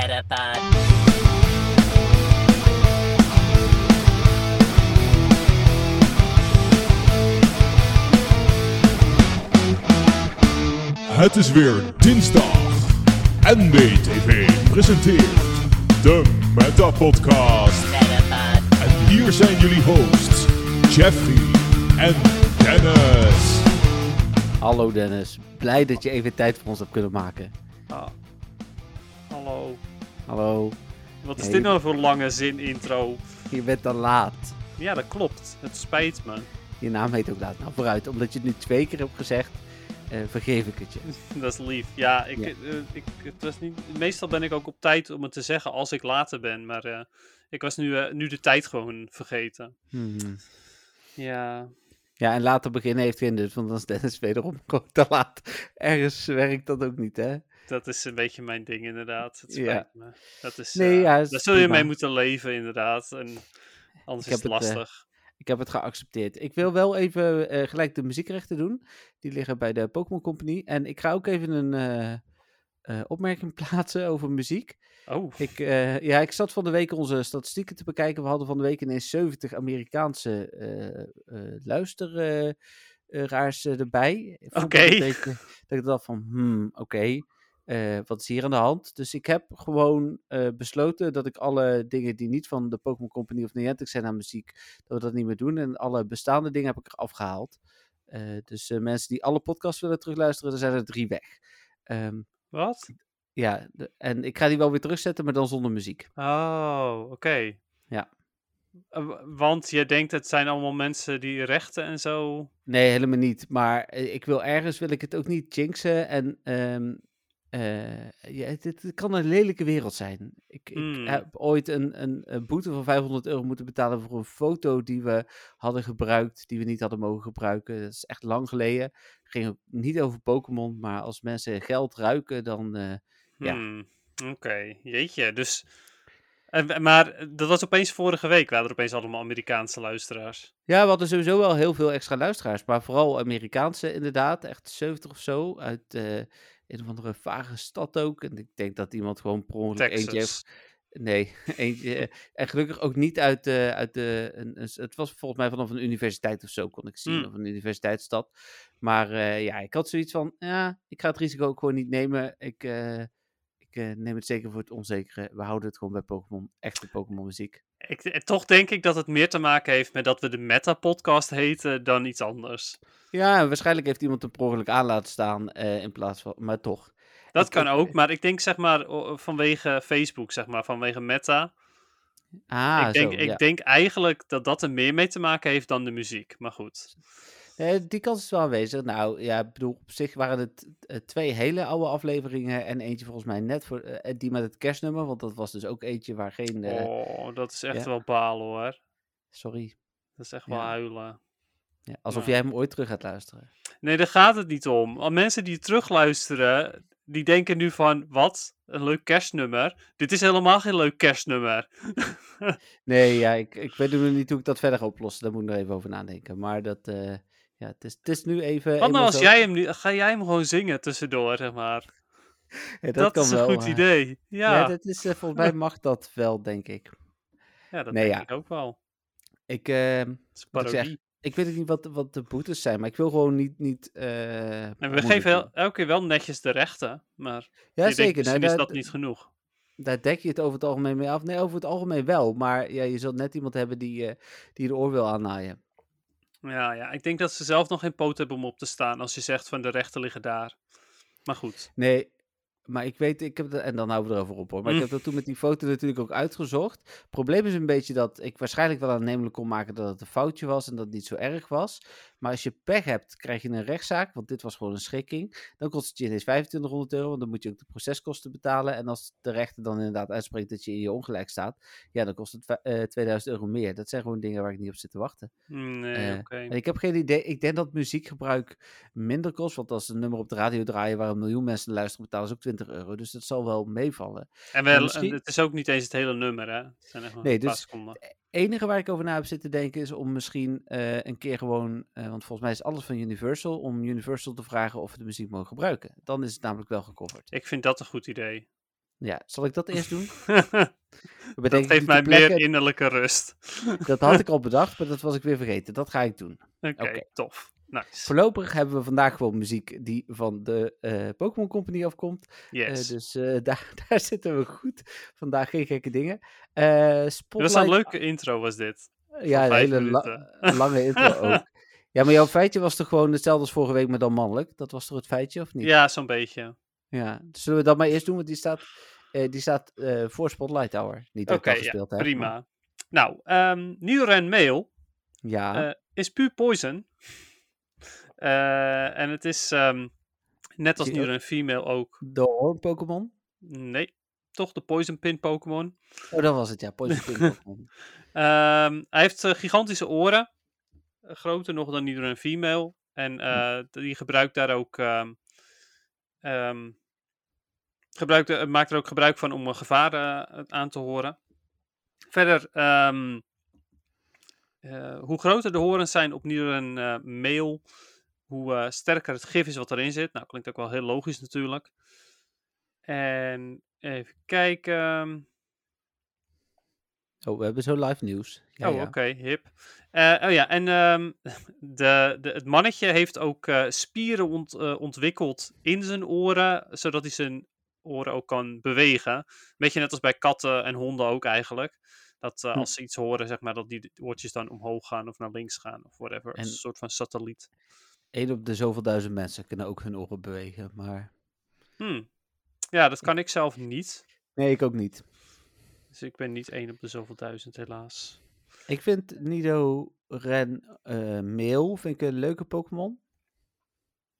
Metapod. Het is weer dinsdag. NBTV presenteert de Meta Podcast. Metapod. En hier zijn jullie hosts, Jeffrey en Dennis. Hallo Dennis, blij dat je even tijd voor ons hebt kunnen maken. Hallo. Wat is dit nou voor lange zin intro? je bent al laat. Ja, dat klopt. Het spijt me. Je naam heet ook laat. Nou vooruit, omdat je het nu twee keer hebt gezegd, eh, vergeef ik het je. Dat is lief. Ja, ik, Ja. eh, ik, het was niet, meestal ben ik ook op tijd om het te zeggen als ik later ben. Maar eh, ik was nu, nu de tijd gewoon vergeten. Hmm. Ja. Ja, en later beginnen heeft geen nut, want dan is Dennis wederom gewoon te laat. Ergens werkt dat ook niet, hè? Dat is een beetje mijn ding inderdaad. Het Ja. me. Dat is, Nee, eh, ja, is daar zul je prima. mee moeten leven inderdaad. En anders Ik is het het, eh, lastig. Ik heb het geaccepteerd. Ik wil wel even eh, gelijk de muziekrechten doen. Die liggen bij de Pokémon Company. En ik ga ook even een opmerking plaatsen over muziek. oh, Ik, ja, ik zat van de week onze statistieken te bekijken. We hadden van de week ineens 70 Amerikaanse luisteraars eh, erbij. Oké. Dat, dat ik dacht van, hmm, oké, eh, wat is hier aan de hand? Dus ik heb gewoon eh, besloten dat ik alle dingen die niet van de Pokémon Company of Niantic zijn aan muziek, dat we dat niet meer doen. En alle bestaande dingen heb ik eraf gehaald. Eh, dus mensen die alle podcasts willen terugluisteren, er zijn er drie weg. Ehm, wat? ja, de- en ik ga die wel weer terugzetten, maar dan zonder muziek. Oh, oké. Ja. Want je denkt het zijn allemaal mensen die rechten en zo. Nee, helemaal niet. Maar ik wil ergens wil ik het ook niet jinxen. En ehm, eh, ja, het, het- het kan een lelijke wereld zijn. Ik, ik Hmm. heb ooit een, een, een boete van 500 euro moeten betalen voor een foto die we hadden gebruikt, die we niet hadden mogen gebruiken. Dat is echt lang geleden. Ging ook niet over Pokémon, maar als mensen geld ruiken, dan. eh, Ja. Hmm, Oké, jeetje. Dus, en- maar eh, dat was opeens vorige week. Waren er opeens allemaal Amerikaanse luisteraars. Ja, we hadden sowieso wel heel veel extra luisteraars, maar vooral Amerikaanse inderdaad, echt 70 of zo, uit eh, een of andere vage stad ook. En ik denk dat iemand gewoon per ongeluk eentje heeft. Nee, eentje. eh, En gelukkig ook niet uit de. Uit de een, een- het was volgens mij vanaf een universiteit of zo, kon ik zien. Hmm. Of een universiteitsstad. Maar eh, ja, ik had zoiets van. Ja, ik ga het risico ook gewoon niet nemen. Ik, eh, ik neem het zeker voor het onzekere. We houden het gewoon bij Pokémon. Echte Pokémon muziek. Ik, eh, toch denk ik dat het meer te maken heeft met dat we de Meta-podcast heten dan iets anders. Ja, waarschijnlijk heeft iemand per ongeluk aan laten staan. eh, in plaats van. Maar toch. Dat Ik- kan ik- ook, maar ik denk zeg maar vanwege Facebook, zeg maar, vanwege Meta. Ah, ik denk, zo, ik ja. denk eigenlijk dat dat er meer mee te maken heeft dan de muziek. Maar goed. Eh, die kans is wel aanwezig. Nou ja, ik bedoel, op zich waren het eh, twee hele oude afleveringen. En eentje volgens mij net voor eh, die met het kerstnummer. Want dat was dus ook eentje waar geen. oh, dat is echt ja. wel balen hoor. Sorry. Dat is echt wel Ja. huilen. Ja, alsof jij hem ooit terug gaat luisteren. Nee, daar gaat het niet om. Al mensen die terugluisteren, die denken nu van, wat? Een leuk kerstnummer? Dit is helemaal geen leuk kerstnummer. Nee, ja, ik, ik weet nog niet hoe ik dat verder ga oplossen. Daar moet ik nog even over nadenken. Maar dat. Ja, het is, het is nu even. Wat nou als zo. jij hem nu, ga jij hem gewoon zingen tussendoor, zeg maar. Ja, Dat, kan is een wel, goed maar- idee. Ja, Ja, dat is, eh, volgens mij mag dat wel, denk ik. ja dat Nee, denk ja. ik ook wel. Ik, Wat ik zeg, ik weet niet wat, wat de boetes zijn, maar ik wil gewoon niet. niet eh, En we geven elke keer wel netjes de rechten, maar Ja, denkt, zeker. misschien nou, is daar- dat niet genoeg. Daar dek je het over het algemeen mee af. Nee, over het algemeen wel. Maar ja, je zult net iemand hebben die, eh, die de oor wil aannaaien. Ja, ja, ik denk dat ze zelf nog geen poot hebben om op te staan als je zegt van de rechten liggen daar. Maar goed. Nee, maar ik weet, ik heb dat, en dan houden we erover op hoor. Maar ik Mm. heb dat toen met die foto natuurlijk ook uitgezocht. Het probleem is een beetje dat ik waarschijnlijk wel aannemelijk kon maken dat het een foutje was en dat het niet zo erg was. Maar als je pech hebt, krijg je een rechtszaak, want dit was gewoon een schikking. Dan kost het je ineens 2500 euro, want dan moet je ook de proceskosten betalen. En als de rechter dan inderdaad uitspreekt dat je in je ongelijk staat, ja, dan kost het va- eh, 2000 euro meer. Dat zijn gewoon dingen waar ik niet op zit te wachten. Nee, oké. En ik heb geen idee. Ik denk dat muziekgebruik minder kost. Want als een nummer op de radio draaien waar een miljoen mensen luisteren, betalen ze ook 20 euro. Dus dat zal wel meevallen. En wel, misschien- het is ook niet eens het hele nummer, hè? Het zijn echt Nee, dus- seconden. Enige waar ik over na heb zitten denken is om misschien eh, een keer gewoon, eh, want volgens mij is alles van Universal, om Universal te vragen of we de muziek mogen gebruiken. Dan is het namelijk wel gecoverd. Ik vind dat een goed idee. Ja, zal ik dat eerst doen? dat geeft mij meer innerlijke rust. Dat had ik al bedacht, maar dat was ik weer vergeten. Dat ga ik doen. Oké, Oké. tof. Nice. Voorlopig hebben we vandaag gewoon muziek die van de eh, Pokémon Company afkomt. Eh, Yes. dus eh, daar, daar zitten we goed. Vandaag geen gekke dingen. Eh dat was Spotlight. een leuke intro, was dit. Ja, een hele la- lange intro ook. Ja, maar jouw feitje was toch gewoon hetzelfde als vorige week, maar dan mannelijk? Dat was toch het feitje, of niet? Ja, zo'n beetje. Ja. Zullen we dat maar eerst doen? Want die staat, die staat voor Spotlight Hour. Niet dat Oké, ik dat ja, gespeeld heb. prima. maar- Nou, um, Nidoran Male Ja. is puur poison. Eh, en het is ehm, net als ook- Nidoran Female ook. de Horn Pokémon? Nee, toch de Poison Pin Pokémon. Oh, dat was het, ja. Poison Pin Pokémon. Ehm, hij heeft eh, gigantische oren. Eh, groter nog dan Nidoran Female. En eh, die gebruikt daar ook... ehm, gebruikt, maakt er ook gebruik van om een gevaar aan te horen. Verder, hoe groter de horens zijn op eh Male, hoe eh, sterker het gif is wat erin zit. Nou, klinkt ook wel heel logisch natuurlijk. En even kijken... Oh, we hebben zo live nieuws. Ja, oh, ja. oké, hip. Eh, oh ja, en ehm, de, de, het mannetje heeft ook eh, spieren ont, ontwikkeld in zijn oren, zodat hij zijn oren ook kan bewegen. Beetje net als bij katten en honden ook eigenlijk. Dat Hm. als ze iets horen, zeg maar, dat die oortjes dan omhoog gaan of naar links gaan of whatever. En- Een soort van satelliet. Eén op de zoveel duizend mensen kunnen ook hun oren bewegen, maar... Hm. Ja, dat kan ik zelf niet. Nee, ik ook niet. Dus ik ben niet één op de zoveel duizend, helaas. Ik vind Nido Ren eh Mail vind ik een leuke Pokémon.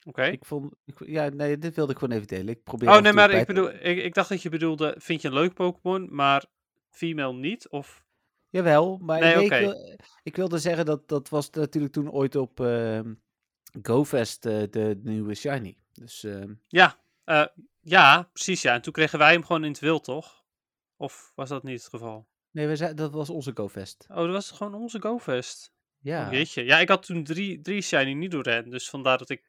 Oké. Ik vond... Ik, ja, nee, dit wilde ik gewoon even delen. Ik probeer Oh nee, maar ik bedoel, ik, ik dacht dat je bedoelde, vind je een leuk Pokémon, maar female niet? Of Jawel, maar Nee, nee, oké. ik, wil, ik wilde zeggen dat dat was natuurlijk toen ooit op ehm GoFest eh, de nieuwe Shiny. Dus ehm, Ja, eh, ja, precies ja. En toen kregen wij hem gewoon in het wild, toch? Of was dat niet het geval? nee, we zei, dat was onze GoFest. Oh, dat was gewoon onze GoFest. Ja, Oh, jeetje. Ja, ik had toen drie, drie Shiny Nidoran, dus vandaar dat ik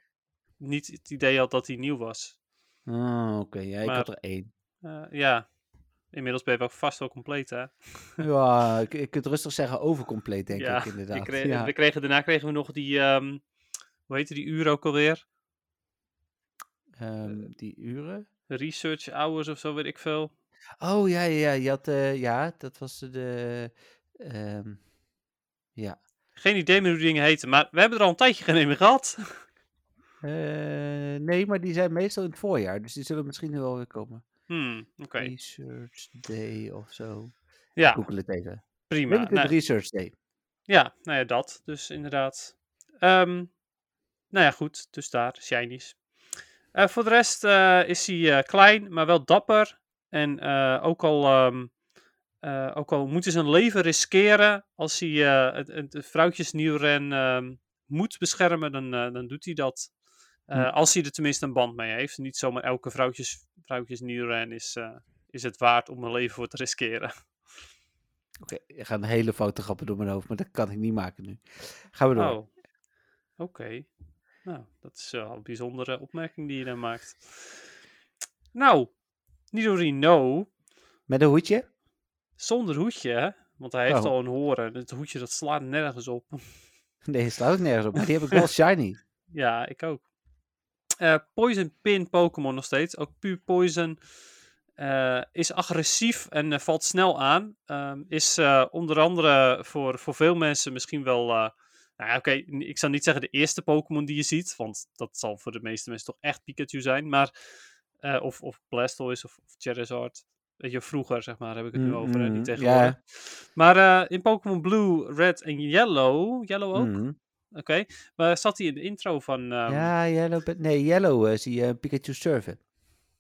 niet het idee had dat hij nieuw was. Ah, oké. Ja, ik had er één. Eh, ja, inmiddels ben je wel vast wel compleet, hè? Ja, ik, ik kunt rustig zeggen overcompleet, denk ja, ik inderdaad. kreeg- ja. we kregen, daarna kregen we nog die, ehm hoe heette die uur ook alweer? Ehm, die uren? Research hours of zo, weet ik veel. Oh ja, ja, ja, je had, eh, ja, dat was de, ehm, ja. Geen idee meer hoe die dingen heten, maar we hebben er al een tijdje geen een meer gehad. Eh, nee, maar die zijn meestal in het voorjaar, dus die zullen misschien nu wel weer komen. Hmm, oké. Research Day of zo. Ja, Google het even. prima. Nou, Research Day. Ja, nou ja, dat. Dus inderdaad. Ehm, nou ja, goed. Dus daar, shinies. Eh, voor de rest eh, is hij eh, klein, maar wel dapper. En ook, al, ehm, eh, ook al moet hij zijn leven riskeren als hij het, het, het vrouwtjes Nidoran ehm moet beschermen, dan, dan doet hij dat. Hm. Als hij er tenminste een band mee heeft. Niet zomaar elke vrouwtjes, vrouwtjes Nidoran is, is het waard om een leven voor te riskeren. Oké, er gaan hele foute grappen door mijn hoofd, maar dat kan ik niet maken nu. Gaan we door. Oh, oké. Nou, dat is wel een bijzondere opmerking die je dan maakt. Nou, Nidorino, Met een hoedje? zonder hoedje, hè? Want hij heeft Oh. al een horen. Het hoedje dat slaat nergens op. Nee, het slaat ook nergens op, maar die heb ik wel shiny. ja, ik ook. Eh, poison Pin Pokémon nog steeds. Ook puur Poison. Eh, is agressief en eh, valt snel aan. Ehm, is onder andere voor, voor veel mensen misschien wel. Nou ja, oké, ik zou niet zeggen de eerste Pokémon die je ziet. Want dat zal voor de meeste mensen toch echt Pikachu zijn. Maar, eh, of, of Blastoise of, of Charizard. Weet je, vroeger zeg maar, heb ik het nu Mm, over. en mm, niet ja. tegenwoordig. Maar eh, in Pokémon Blue, Red en Yellow. Yellow ook? Mhm. Oké. Maar zat hij in de intro van. ehm, ja, Yellow, nee, Yellow eh, zie je Pikachu surfen.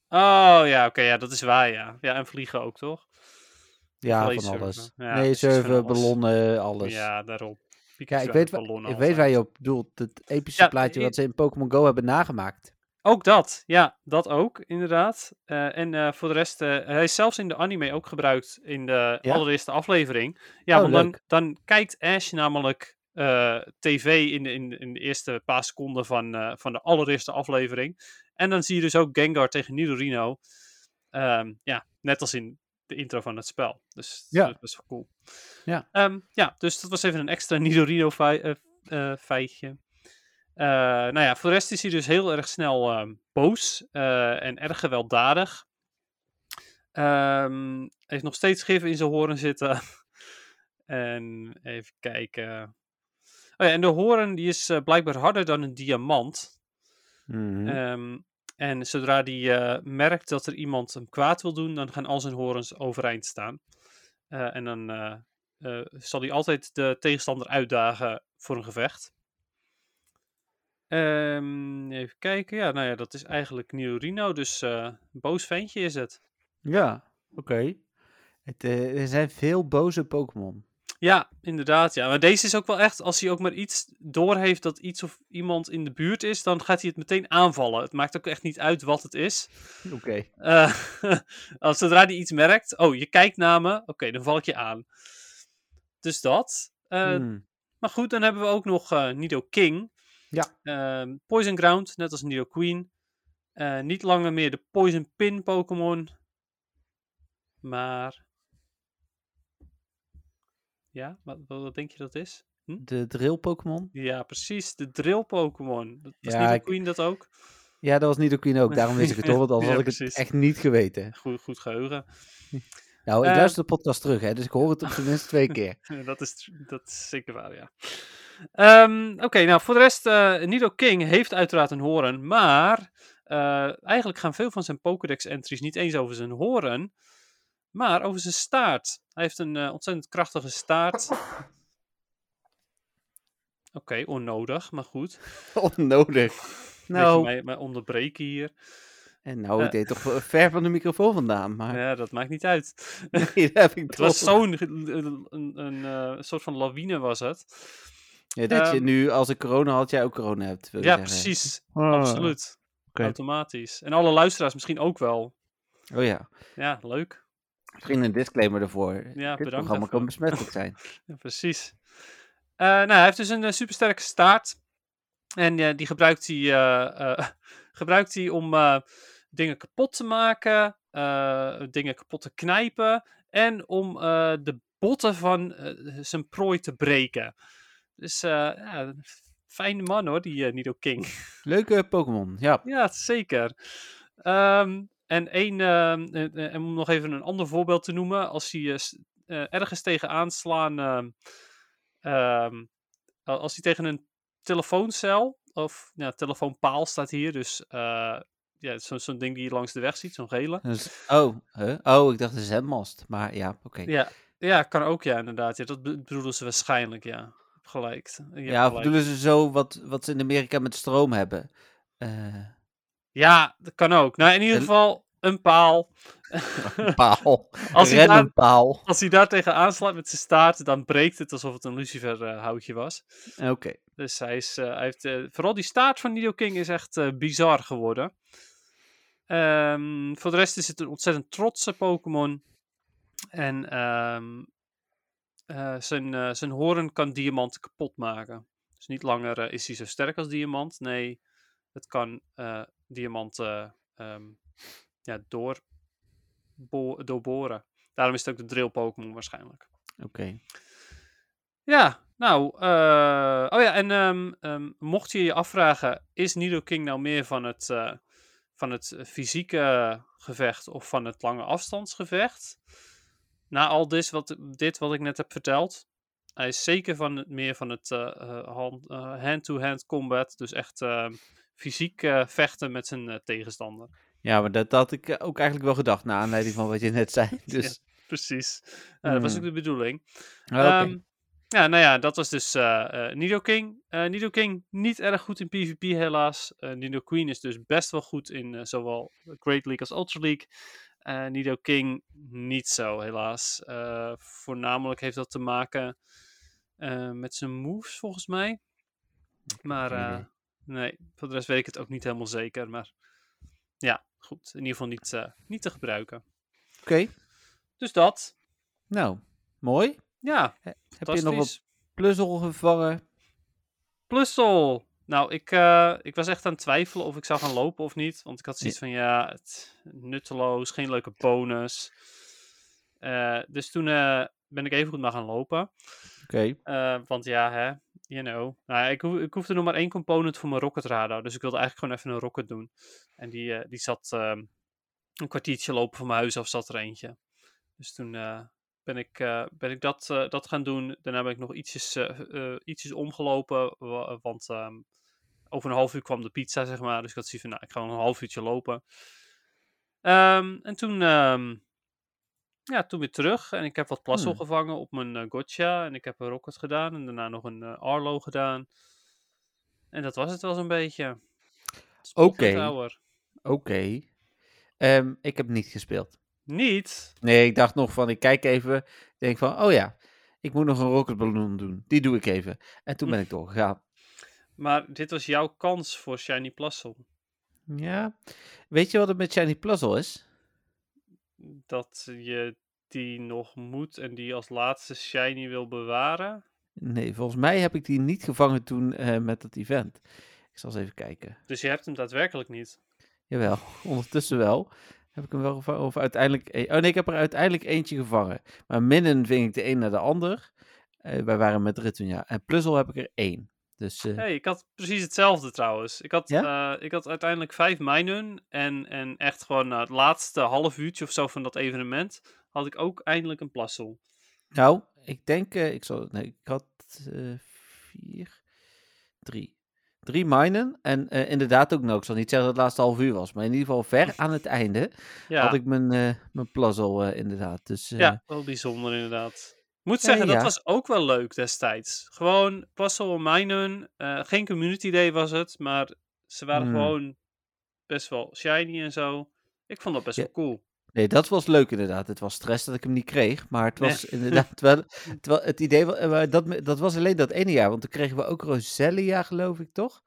Oh ja, oké, ja, dat is waar, ja. Ja, en vliegen ook, toch? Ja, van alles. Ja, nee, surfen, ballonnen, alles. Ja, daarom. Ja, ik weet, ballonnen ik weet waar je op bedoelt. Het epische Ja, plaatje wat ze in Pokémon Go hebben nagemaakt. Ook dat, ja, dat ook, inderdaad. Eh, en eh, voor de rest, eh, hij is zelfs in de anime ook gebruikt in de Ja? allereerste aflevering. Ja, Oh, want dan, dan kijkt Ash namelijk tv in de, in, in de eerste paar seconden van, van de allereerste aflevering. En dan zie je dus ook Gengar tegen Nidorino. Ehm, ja, net als in de intro van het spel. Dus Ja. dat is best wel cool. Ja. Ehm, ja, dus dat was even een extra Nidorino fei- eh, eh, feitje. Eh, nou ja, voor de rest is hij dus heel erg snel ehm, boos eh, en erg gewelddadig. Ehm, heeft nog steeds gif in zijn horen zitten. en even kijken. Oh ja, en de hoorn die is blijkbaar harder dan een diamant. Mhm. Ehm, en zodra hij eh, merkt dat er iemand hem kwaad wil doen, dan gaan al zijn horens overeind staan. Eh, en dan eh, zal hij altijd de tegenstander uitdagen voor een gevecht. Ehm, even kijken. Ja, nou ja, dat is eigenlijk Nidorino. Dus eh, een boos ventje is het. Ja, oké. Er zijn veel boze Pokémon. Ja, inderdaad. Ja. Maar deze is ook wel echt, als hij ook maar iets doorheeft dat iets of iemand in de buurt is, dan gaat hij het meteen aanvallen. Het maakt ook echt niet uit wat het is. Oké. Eh, als zodra hij iets merkt, oh, je kijkt naar me, oké, dan val ik je aan. Dus dat. Eh, Hmm. Maar goed, dan hebben we ook nog eh, Nido King. Ja. Ehm, Poison Ground, net als Nido Queen. Niet langer meer de Poison Pin Pokémon. Maar. Ja, wat, wat, denk je dat is? De drill Pokémon? Ja, precies. De Drill Pokémon. Was Ja, ik- Queen dat ook? Ja, dat was niet de Queen ook. Daarom wist ik het toch, want anders Ja, had ik het echt niet geweten. Goed, goed geheugen. Nou, ik Eh, luister de podcast terug, hè, dus ik hoor het op zijn minst twee keer. Dat, is, dat is zeker waar, ja. Ehm, Oké, nou voor de rest, eh Nido King heeft uiteraard een horen, maar eh, eigenlijk gaan veel van zijn Pokédex-entries niet eens over zijn horen, maar over zijn staart. Hij heeft een eh, ontzettend krachtige staart. Oké, onnodig, maar goed. Onnodig. Nou. Mij, mij onderbreken hier. en nou, eh. ik deed toch ver van de microfoon vandaan, maar Ja, dat maakt niet uit. nee, dat heb ik Het was zo'n een, een, een, eh, soort van lawine was het. Ja, dat je Ehm, nu, als ik corona had, jij ook corona hebt. wil Ja, zeggen. precies. Ah, Absoluut. oké. Automatisch. En alle luisteraars misschien ook wel. Oh ja, Ja, leuk. Misschien een disclaimer ervoor. Ja, Dit programma kan besmettelijk zijn. Ja, precies. Eh, nou, hij heeft dus een eh, supersterke staart. En eh, die gebruikt hij, gebruikt hij om dingen kapot te maken, dingen kapot te knijpen en om de botten van zijn prooi te breken. Dus ja, fijne man hoor, die Nido King. Leuke Pokémon, ja. Ja, zeker. Ehm, en één, ehm, en, en om nog even een ander voorbeeld te noemen, als hij eh, s- eh, ergens tegen aanslaan, ehm, ehm, als hij tegen een telefooncel, of ja, telefoonpaal staat hier, dus eh, ja, zo- zo'n ding die je langs de weg ziet, zo'n gele. Dus, oh, huh? oh, ik dacht een zendmast. Maar ja, oké. Ja, ja, kan ook, ja, inderdaad. Ja, dat be- bedoelen ze waarschijnlijk, ja. Gelijk. Ja, gelijk. bedoelen ze zo wat, wat ze in Amerika met stroom hebben? Eh, Ja, dat kan ook. Nou, in ieder geval een paal. een paal. Als hij daar- een paal. Als hij daar tegen aanslaat met zijn staart, dan breekt het alsof het een luciferhoutje was. Oké. Dus hij, is, eh, hij heeft, eh, vooral die staart van Nido King is echt eh, bizar geworden. Ehm, voor de rest is het een ontzettend trotse Pokémon. En ehm, eh, zijn, zijn hoorn kan diamanten kapot maken. Dus niet langer is hij zo sterk als diamant. Nee, het kan eh, diamanten ehm, ja, door, bo- doorboren. Daarom is het ook de drill Pokémon waarschijnlijk. Oké. Ja, nou, eh, oh ja, en ehm, ehm, mocht je je afvragen, is Nido King nou meer van het, eh, van het fysieke gevecht of van het lange afstandsgevecht? Na al dit wat, dit wat ik net heb verteld, hij is zeker van het, meer van het eh, eh, hand- eh, hand-to-hand combat, dus echt fysiek eh, vechten met zijn eh, tegenstander. Ja, maar dat, dat had ik eh, ook eigenlijk wel gedacht, naar aanleiding van wat je net zei. Dus, Precies, dat was ook Hmm. de bedoeling. Ah. Ehm, ja, nou ja, dat was dus eh eh, Nido King. Nido King niet erg goed in PvP helaas. Nido Queen is dus best wel goed in zowel Great League als Ultra League. Nido King niet zo helaas. Voornamelijk heeft dat te maken met zijn moves volgens mij. Maar. Nee, voor de rest weet ik het ook niet helemaal zeker. Maar ja, goed. In ieder geval niet, eh, niet te gebruiken. Oké, Dus dat. nou, mooi. Ja, Heb je nog wat puzzel gevangen? Plussel. Nou, ik, eh, ik was echt aan het twijfelen of ik zou gaan lopen of niet. Want ik had zoiets van, ja, het, nutteloos, geen leuke bonus. Eh, dus toen ben ik even goed maar gaan lopen. Oké. Want ja, hè, you know. Nou, ik, ik hoefde nog maar één component voor mijn rocket radar. Dus ik wilde eigenlijk gewoon even een rocket doen. En die, eh, die zat ehm, een kwartiertje lopen van mijn huis af, zat er eentje. Dus toen eh, ben, ik, eh, ben ik dat, dat gaan doen. Daarna ben ik nog ietsjes, omgelopen. wa- Want ehm, over een half uur kwam de pizza, zeg maar. Dus ik had zoiets van, nou, ik ga gewoon een half uurtje lopen. Ehm, en toen, ja, toen weer terug. En ik heb wat plassel Hmm. gevangen op mijn eh, gotcha. En ik heb een rocket gedaan. En daarna nog een eh, Arlo gedaan. En dat was het wel zo'n beetje. Oké. Oké. Ehm, ik heb niet gespeeld. Niet? Nee, ik dacht nog van, ik kijk even. Ik denk van, oh ja, ik moet nog een rocketballon doen. Die doe ik even. En toen ben ik doorgegaan. Maar dit was jouw kans voor Shiny Plassel. Ja. Weet je wat het met Shiny Puzzle is? Dat je die nog moet en die als laatste Shiny wil bewaren. Nee, volgens mij heb ik die niet gevangen toen eh, met dat event. Ik zal eens even kijken. Dus je hebt hem daadwerkelijk niet. Jawel, ondertussen wel. Heb ik hem wel gevangen? Of uiteindelijk... e- Oh nee, ik heb er uiteindelijk eentje gevangen. Maar Minnen ving ik de een naar de ander. Eh, wij waren met Ritunia. En Puzzle heb ik er één. Dus eh, hey, ik had precies hetzelfde trouwens. Ik had, Ja? eh, ik had uiteindelijk vijf mijnen. En, en echt gewoon na het laatste half uurtje of zo van dat evenement. had ik ook eindelijk een plassel. nou, ik denk... eh, ik, zal, nee, ik had vier... Drie. Drie minen. En inderdaad ook nog. Ik zal niet zeggen dat het laatste half uur was. Maar in ieder geval ver aan het einde Ja, had ik mijn, mijn eh, inderdaad. Dus ja wel bijzonder inderdaad. Moet Ja, zeggen, dat was ook wel leuk destijds. Gewoon plassel en mijnen. eh, geen community day was het. Maar ze waren Hmm. gewoon best wel shiny en zo. Ik vond dat best Ja. wel cool. Nee, dat was leuk inderdaad. Het was stress dat ik hem niet kreeg. Maar het Nee. was inderdaad wel... Terwijl het idee... eh, dat, dat was alleen dat ene jaar. Want toen kregen we ook Roselia, geloof ik, toch?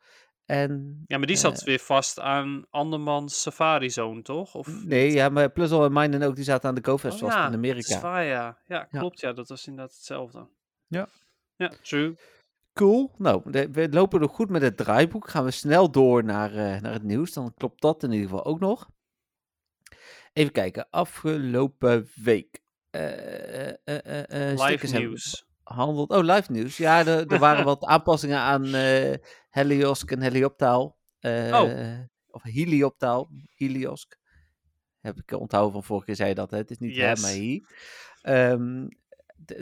En... Ja, maar die eh, zat weer vast aan andermans Safari Zone, toch? Of Nee, ja, maar Puzzle en Minen ook, die zaten aan de Oh GoFest vast ja, in Amerika. Zwaaya. Ja, Ja. klopt. Ja, dat was inderdaad hetzelfde. Ja. Ja, true. Cool. Nou, de- we lopen nog goed met het draaiboek. Gaan we snel door naar, eh, naar het nieuws. Dan klopt dat in ieder geval ook nog. Even kijken. Afgelopen week. eh, eh, eh, eh, Live nieuws. Behandeld. Oh, live nieuws. Ja, er, er waren wat aanpassingen aan eh Heliosk en Helioptaal. Eh, Oh. Of Helioptaal. Heliosk. Heb ik onthouden van vorige keer zei je dat. Hè? Het is niet Yes. hem, maar he. Ehm,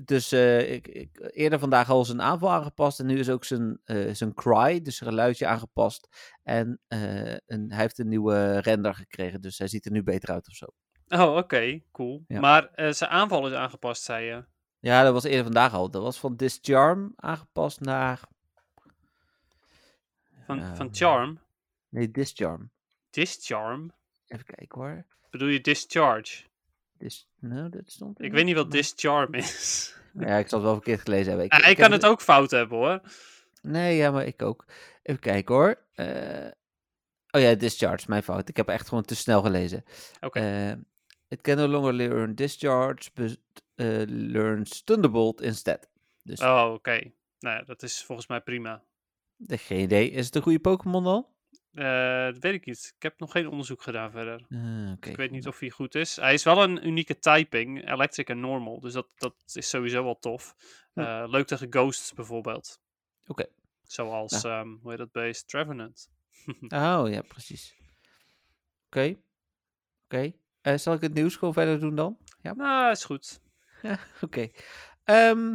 dus eh, ik, ik, eerder vandaag al zijn aanval aangepast. En nu is ook zijn, zijn cry, dus zijn geluidje aangepast. En een, hij heeft een nieuwe render gekregen. Dus hij ziet er nu beter uit of zo. Oh, oké. Cool. Ja. Maar zijn aanval is aangepast, zei je. Ja, dat was eerder vandaag al. Dat was van Discharm aangepast naar... Van, Ehm, van Charm. Nee, Discharm. Discharm? Even kijken hoor. Bedoel je Discharge? Dis... Nou, dat stond Ik weet niet wat Discharm is. Ja, ik zal het wel verkeerd gelezen hebben. Ja, ik kan het ook fout hebben, hoor. Nee, ja, maar ik ook. Even kijken hoor. Eh, Oh ja, Discharge, mijn fout. Ik heb echt gewoon te snel gelezen. Oké. Eh, it can no longer learn Discharge, but eh, learns Thunderbolt instead. Dus Oh, oké. Nou ja, dat is volgens mij prima. eh, geen idee. Is het een goede Pokémon dan? Eh, dat weet ik niet. Ik heb nog geen onderzoek gedaan verder. Ah. Ik weet niet of hij goed is. Hij is wel een unieke typing, electric en normal. Dus dat, dat is sowieso wel tof. Eh, leuk tegen ghosts bijvoorbeeld. Oké. Zoals, ehm, hoe heet dat beest? Trevenant. Oh ja, precies. Oké. Oké. Eh, zal ik het nieuws gewoon verder doen dan? Ja. Nou, is goed. Oké. Ehm,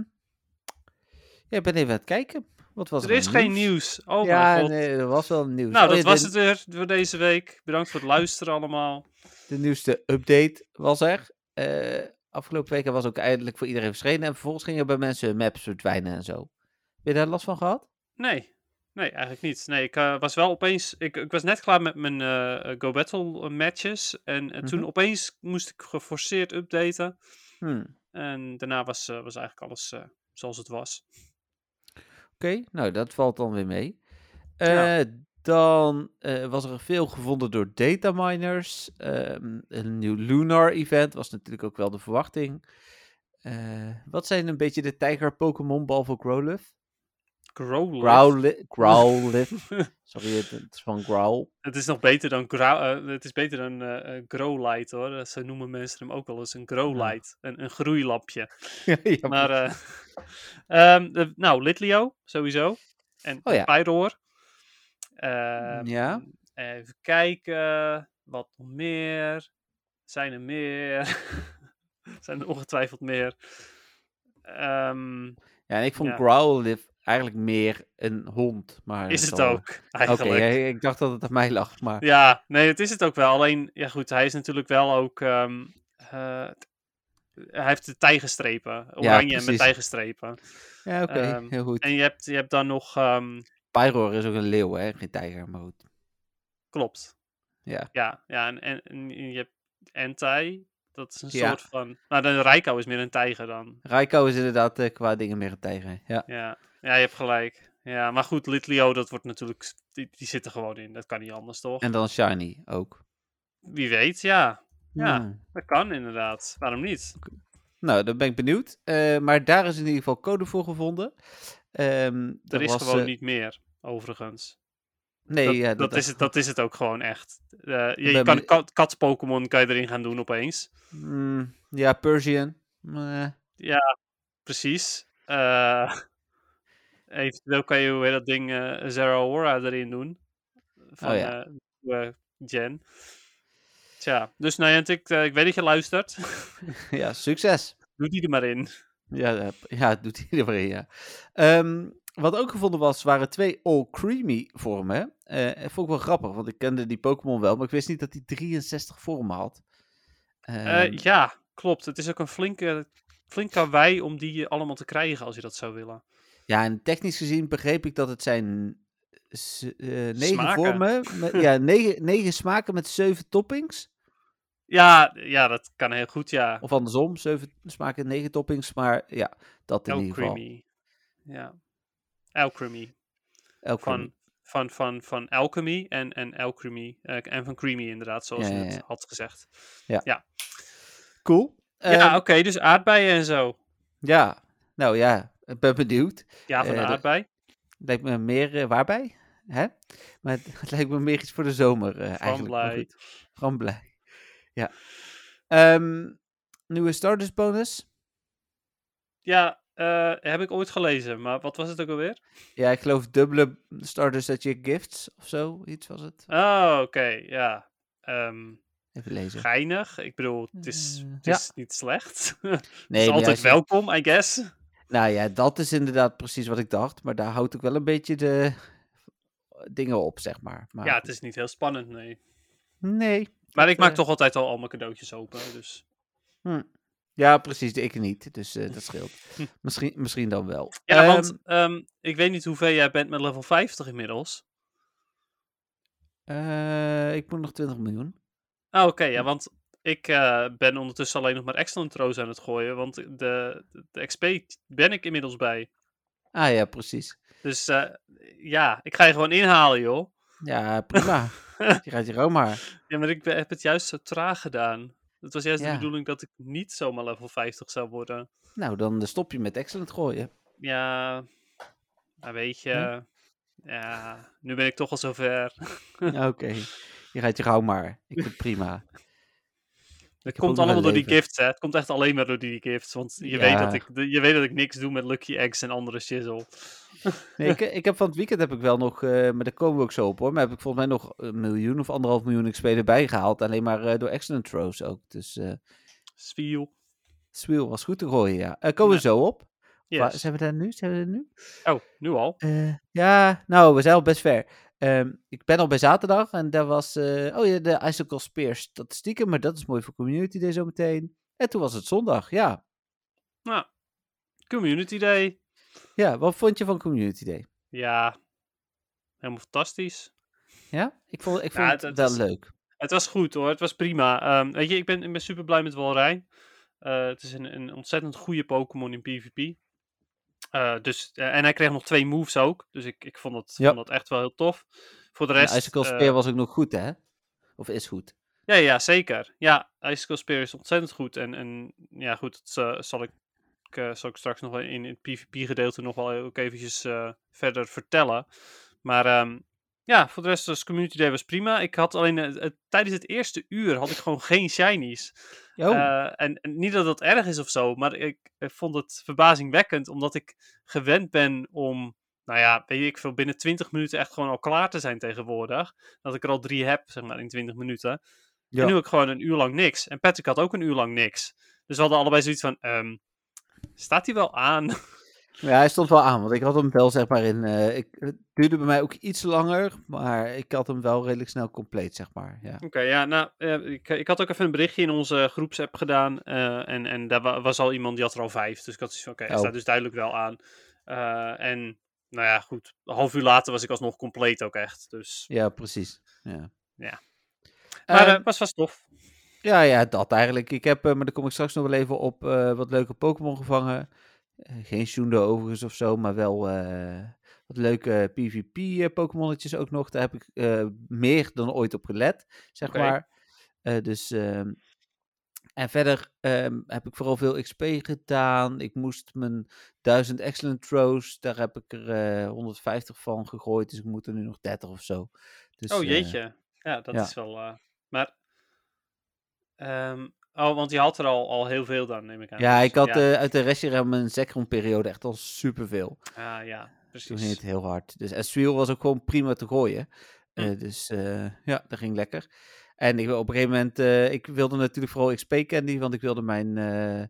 ja, ik ben even aan het kijken. Wat was er Er is geen nieuws. Oh ja, mijn god. nee, er was wel nieuws. Nou, Oh, dat ja, was de, het weer voor deze week. Bedankt voor het luisteren allemaal. De nieuwste update was er. Eh, afgelopen weken was ook eindelijk voor iedereen verschenen. En vervolgens gingen bij mensen maps verdwijnen en zo. Heb je daar last van gehad? Nee, nee, eigenlijk niet. Nee, ik eh, was wel opeens. Ik, ik was net klaar met mijn eh, Go Battle eh, matches. En, en toen Mhm. opeens moest ik geforceerd updaten. Hmm. En daarna was, eh, was eigenlijk alles eh, zoals het was. Oké, nou dat valt dan weer mee. Ja. Eh, Dan eh, was er veel gevonden door dataminers. Ehm een nieuw Lunar event was natuurlijk ook wel de verwachting. Eh, wat zijn een beetje de tijger Pokémon behalve Growlithe? Growlithe. Growlithe. Growlithe. Sorry, het, is van Growl. Het is nog beter dan, Grou- eh, het is beter dan eh, eh, Growlite hoor. Zo noemen mensen hem ook wel eens een Growlite. Een, een groeilampje. ja, Maar, eh, ehm, de- nou, Litleo, sowieso. En Oh ja. Pyroar. Ehm, Ja. Even kijken. Wat nog meer? Zijn er meer? Zijn er ongetwijfeld meer? Ehm, ja, en ik vond Ja. Growlithe eigenlijk meer een hond. Maar is het ook, Oké, eigenlijk. ja, ik dacht dat het aan mij lag, maar... Ja, nee, het is het ook wel. Alleen, ja goed, hij is natuurlijk wel ook... ehm, eh, hij heeft de tijgerstrepen. Oranje met precies. tijgerstrepen. Ja, oké, Ehm, heel goed. En je hebt, je hebt dan nog... ehm, Pyroar is ook een leeuw, hè? Geen tijger, maar goed. klopt. Ja. Ja, ja en, en, en je hebt Entei. Dat is een Ja. soort van... Nou, de Raikou is meer een tijger dan. Raiko is inderdaad eh, qua dingen meer een tijger. Ja. Ja, ja je hebt gelijk. Ja, maar goed, Litleo, dat wordt natuurlijk... Die, die zit er gewoon in. Dat kan niet anders, toch? En dan Shiny ook. Wie weet, ja. Ja. Dat kan inderdaad. Waarom niet? Nou, dan ben ik benieuwd. Eh, maar daar is in ieder geval code voor gevonden. Ehm, Er is was, gewoon eh, niet meer, overigens. Nee, dat, ja, dat, is het, dat is het ook gewoon echt. Eh, je kan kat, kat-Pokémon kan je erin gaan doen opeens. Mm, ja, Persian. Eh, Precies. eventueel kan je, hoe dat ding, eh Zeraora erin doen. Van Oh ja. nieuwe Gen. Tja, dus Niantic, eh ik weet dat je luistert. ja, succes. Doe die er maar in. Ja, ja doet hij er maar in, ja. Ehm, wat ook gevonden was, waren twee All Creamy vormen. Dat vond ik wel grappig, want ik kende die Pokémon wel, maar ik wist niet dat hij 63 vormen had. Eh, Ehm, ja, klopt. Het is ook een flinke, flink karwei om die allemaal te krijgen als je dat zou willen. Ja, en technisch gezien begreep ik dat het zijn s- eh, negen Smaken. vormen. Met, ja, negen, negen smaken met zeven toppings. Ja, ja, dat kan heel goed, ja. Of andersom, zeven smaken, negen toppings. Maar ja, dat in El ieder geval. Creamy. Ja. Elk Van, van, van, van Alchemy en, en El Creamy. eh, en van Creamy inderdaad, zoals Ja, je ja, ja. had gezegd. Cool. ja, Ehm, oké, dus aardbeien en zo. ja, nou ja, ik ben benieuwd. Ja, van eh, de aardbei. Lijkt me meer eh, waarbij? Hè? Maar het, het lijkt me meer iets voor de zomer eh, eigenlijk. blij. Van blij. Ja. Ehm, nieuwe Stardust bonus. Ja, heb ik ooit gelezen, maar wat was het ook alweer? Ja, ik geloof dubbele Stardust dat je gifts of zo. Iets was het. Oh, oké, ja. Ehm, Even lezen. geinig. Ik bedoel, het is, het ja. is niet slecht. het Nee, is maar altijd welkom, I guess. Nou ja, dat is inderdaad precies wat ik dacht. Maar daar houdt ook wel een beetje de dingen op, zeg maar. maar Ja, het is niet heel spannend, nee. Nee. Maar ik maak eh, toch altijd al al mijn cadeautjes open, dus... Ja, precies. Ik niet. Dus eh, dat scheelt. misschien, misschien dan wel. Ja, Ehm, want ehm, ik weet niet hoeveel jij bent met level 50 inmiddels. eh, ik moet nog 20 miljoen. Ah, oké, ja, want ik eh, ben ondertussen alleen nog maar excellent throws aan het gooien, want de, de, XP ben ik inmiddels bij. Ah ja, precies. Dus eh, ja, ik ga je gewoon inhalen, joh. Ja, prima. je gaat je gewoon maar. Ja, maar ik heb het juist zo traag gedaan. Het was juist Ja. de bedoeling dat ik niet zomaar level 50 zou worden. Nou, dan eh, stop je met excellent gooien. Ja, maar weet je, Hm? ja, nu ben ik toch al zover. Oké. Je gaat je gauw maar. Ik vind het prima. Het komt allemaal door die gifts, hè. Het komt echt alleen maar door die gifts. Want je, Ja. weet, dat ik, je weet dat ik niks doe met Lucky Eggs en andere shizzle. Nee, ik, ik heb van het weekend heb ik wel nog, eh, maar daar komen we ook zo op hoor. Maar heb ik volgens mij nog een miljoen of anderhalf miljoen XP erbij gehaald. Alleen maar eh, door excellent throws ook. Dus eh Spiel. Swiel was goed te gooien, ja. Eh komen we Ja. zo op. Waar- Yes. zijn we daar nu? Zijn we er nu? Oh, nu al? Eh, ja, nou, we zijn al best ver. Ehm, ik ben al bij zaterdag en daar was, eh, oh ja, de Icicle Spear statistieken, maar dat is mooi voor Community Day zometeen. En toen was het zondag, ja. Nou, Community Day. Ja, wat vond je van Community Day? Ja, helemaal fantastisch. Ja, ik vond, ik vond het- het, het wel leuk. Het was goed hoor, het was prima. Ehm, weet je, ik ben, ik ben super blij met Walrein. Eh het is een, een ontzettend goede Pokémon in PvP. Eh, dus, eh, en hij kreeg nog twee moves ook. Dus ik, ik vond, dat, Ja. vond dat echt wel heel tof. Voor de En rest. Icicle eh, Spear was ook nog goed, hè? Of is goed. Ja, ja, zeker. Ja, Icicle Spear is ontzettend goed. En, en ja, goed, dat zal ik zal ik straks nog wel in het PvP-gedeelte nog wel ook eventjes verder vertellen. Maar ehm, ja, voor de rest was Community Day was prima. Ik had alleen tijdens het eerste uur had ik gewoon geen shinies. Oh, Eh, en, en niet dat dat erg is of zo, maar ik, ik vond het verbazingwekkend, omdat ik gewend ben om, nou ja, weet ik veel, binnen 20 minuten echt gewoon al klaar te zijn tegenwoordig. Dat ik er al drie heb, zeg maar, in 20 minuten. Ja. En nu heb ik gewoon een uur lang niks. En Patrick had ook een uur lang niks. Dus we hadden allebei zoiets van, ehm, staat hij wel aan? ja, hij stond wel aan, want ik had hem wel zeg maar in... eh, ik, het duurde bij mij ook iets langer, maar ik had hem wel redelijk snel compleet, zeg maar. Ja. Oké, ja, nou, ik, ik had ook even een berichtje in onze groepsapp gedaan. eh, en, en daar wa- was al iemand die had er al vijf. Dus ik had zoiets van, oké, hij Oh. staat dus duidelijk wel aan. Eh, en, nou ja, goed. Een half uur later was ik alsnog compleet ook echt. Dus, ja, precies. Ja. Ja. maar was vast tof. Ja, ja, dat eigenlijk. Ik heb, maar daar kom ik straks nog wel even op, wat leuke Pokémon gevangen. Eh, geen Shundo overigens of zo, maar wel eh, wat leuke PvP-Pokémonnetjes ook nog. Daar heb ik eh, meer dan ooit op gelet, zeg maar. Eh, dus, ehm, en verder ehm, heb ik vooral veel XP gedaan. Ik moest mijn 1000 Excellent Throws, daar heb ik er eh 150 van gegooid. Dus ik moet er nu nog 30 of zo. Dus, oh eh, jeetje. ja, dat ja. is wel... eh, maar... ehm, oh, want je had er al, al heel veel dan, neem ik aan. ja, ik had Ja, eh, uit de Reshiram mijn Zekrom-periode echt al superveel. ah, ja Toen precies. ging het heel hard. Dus Ezreal was ook gewoon prima te gooien. Hm. Eh, dus eh, ja, dat ging lekker. En ik, op een gegeven moment, ik wilde natuurlijk vooral XP Candy, want ik wilde mijn eh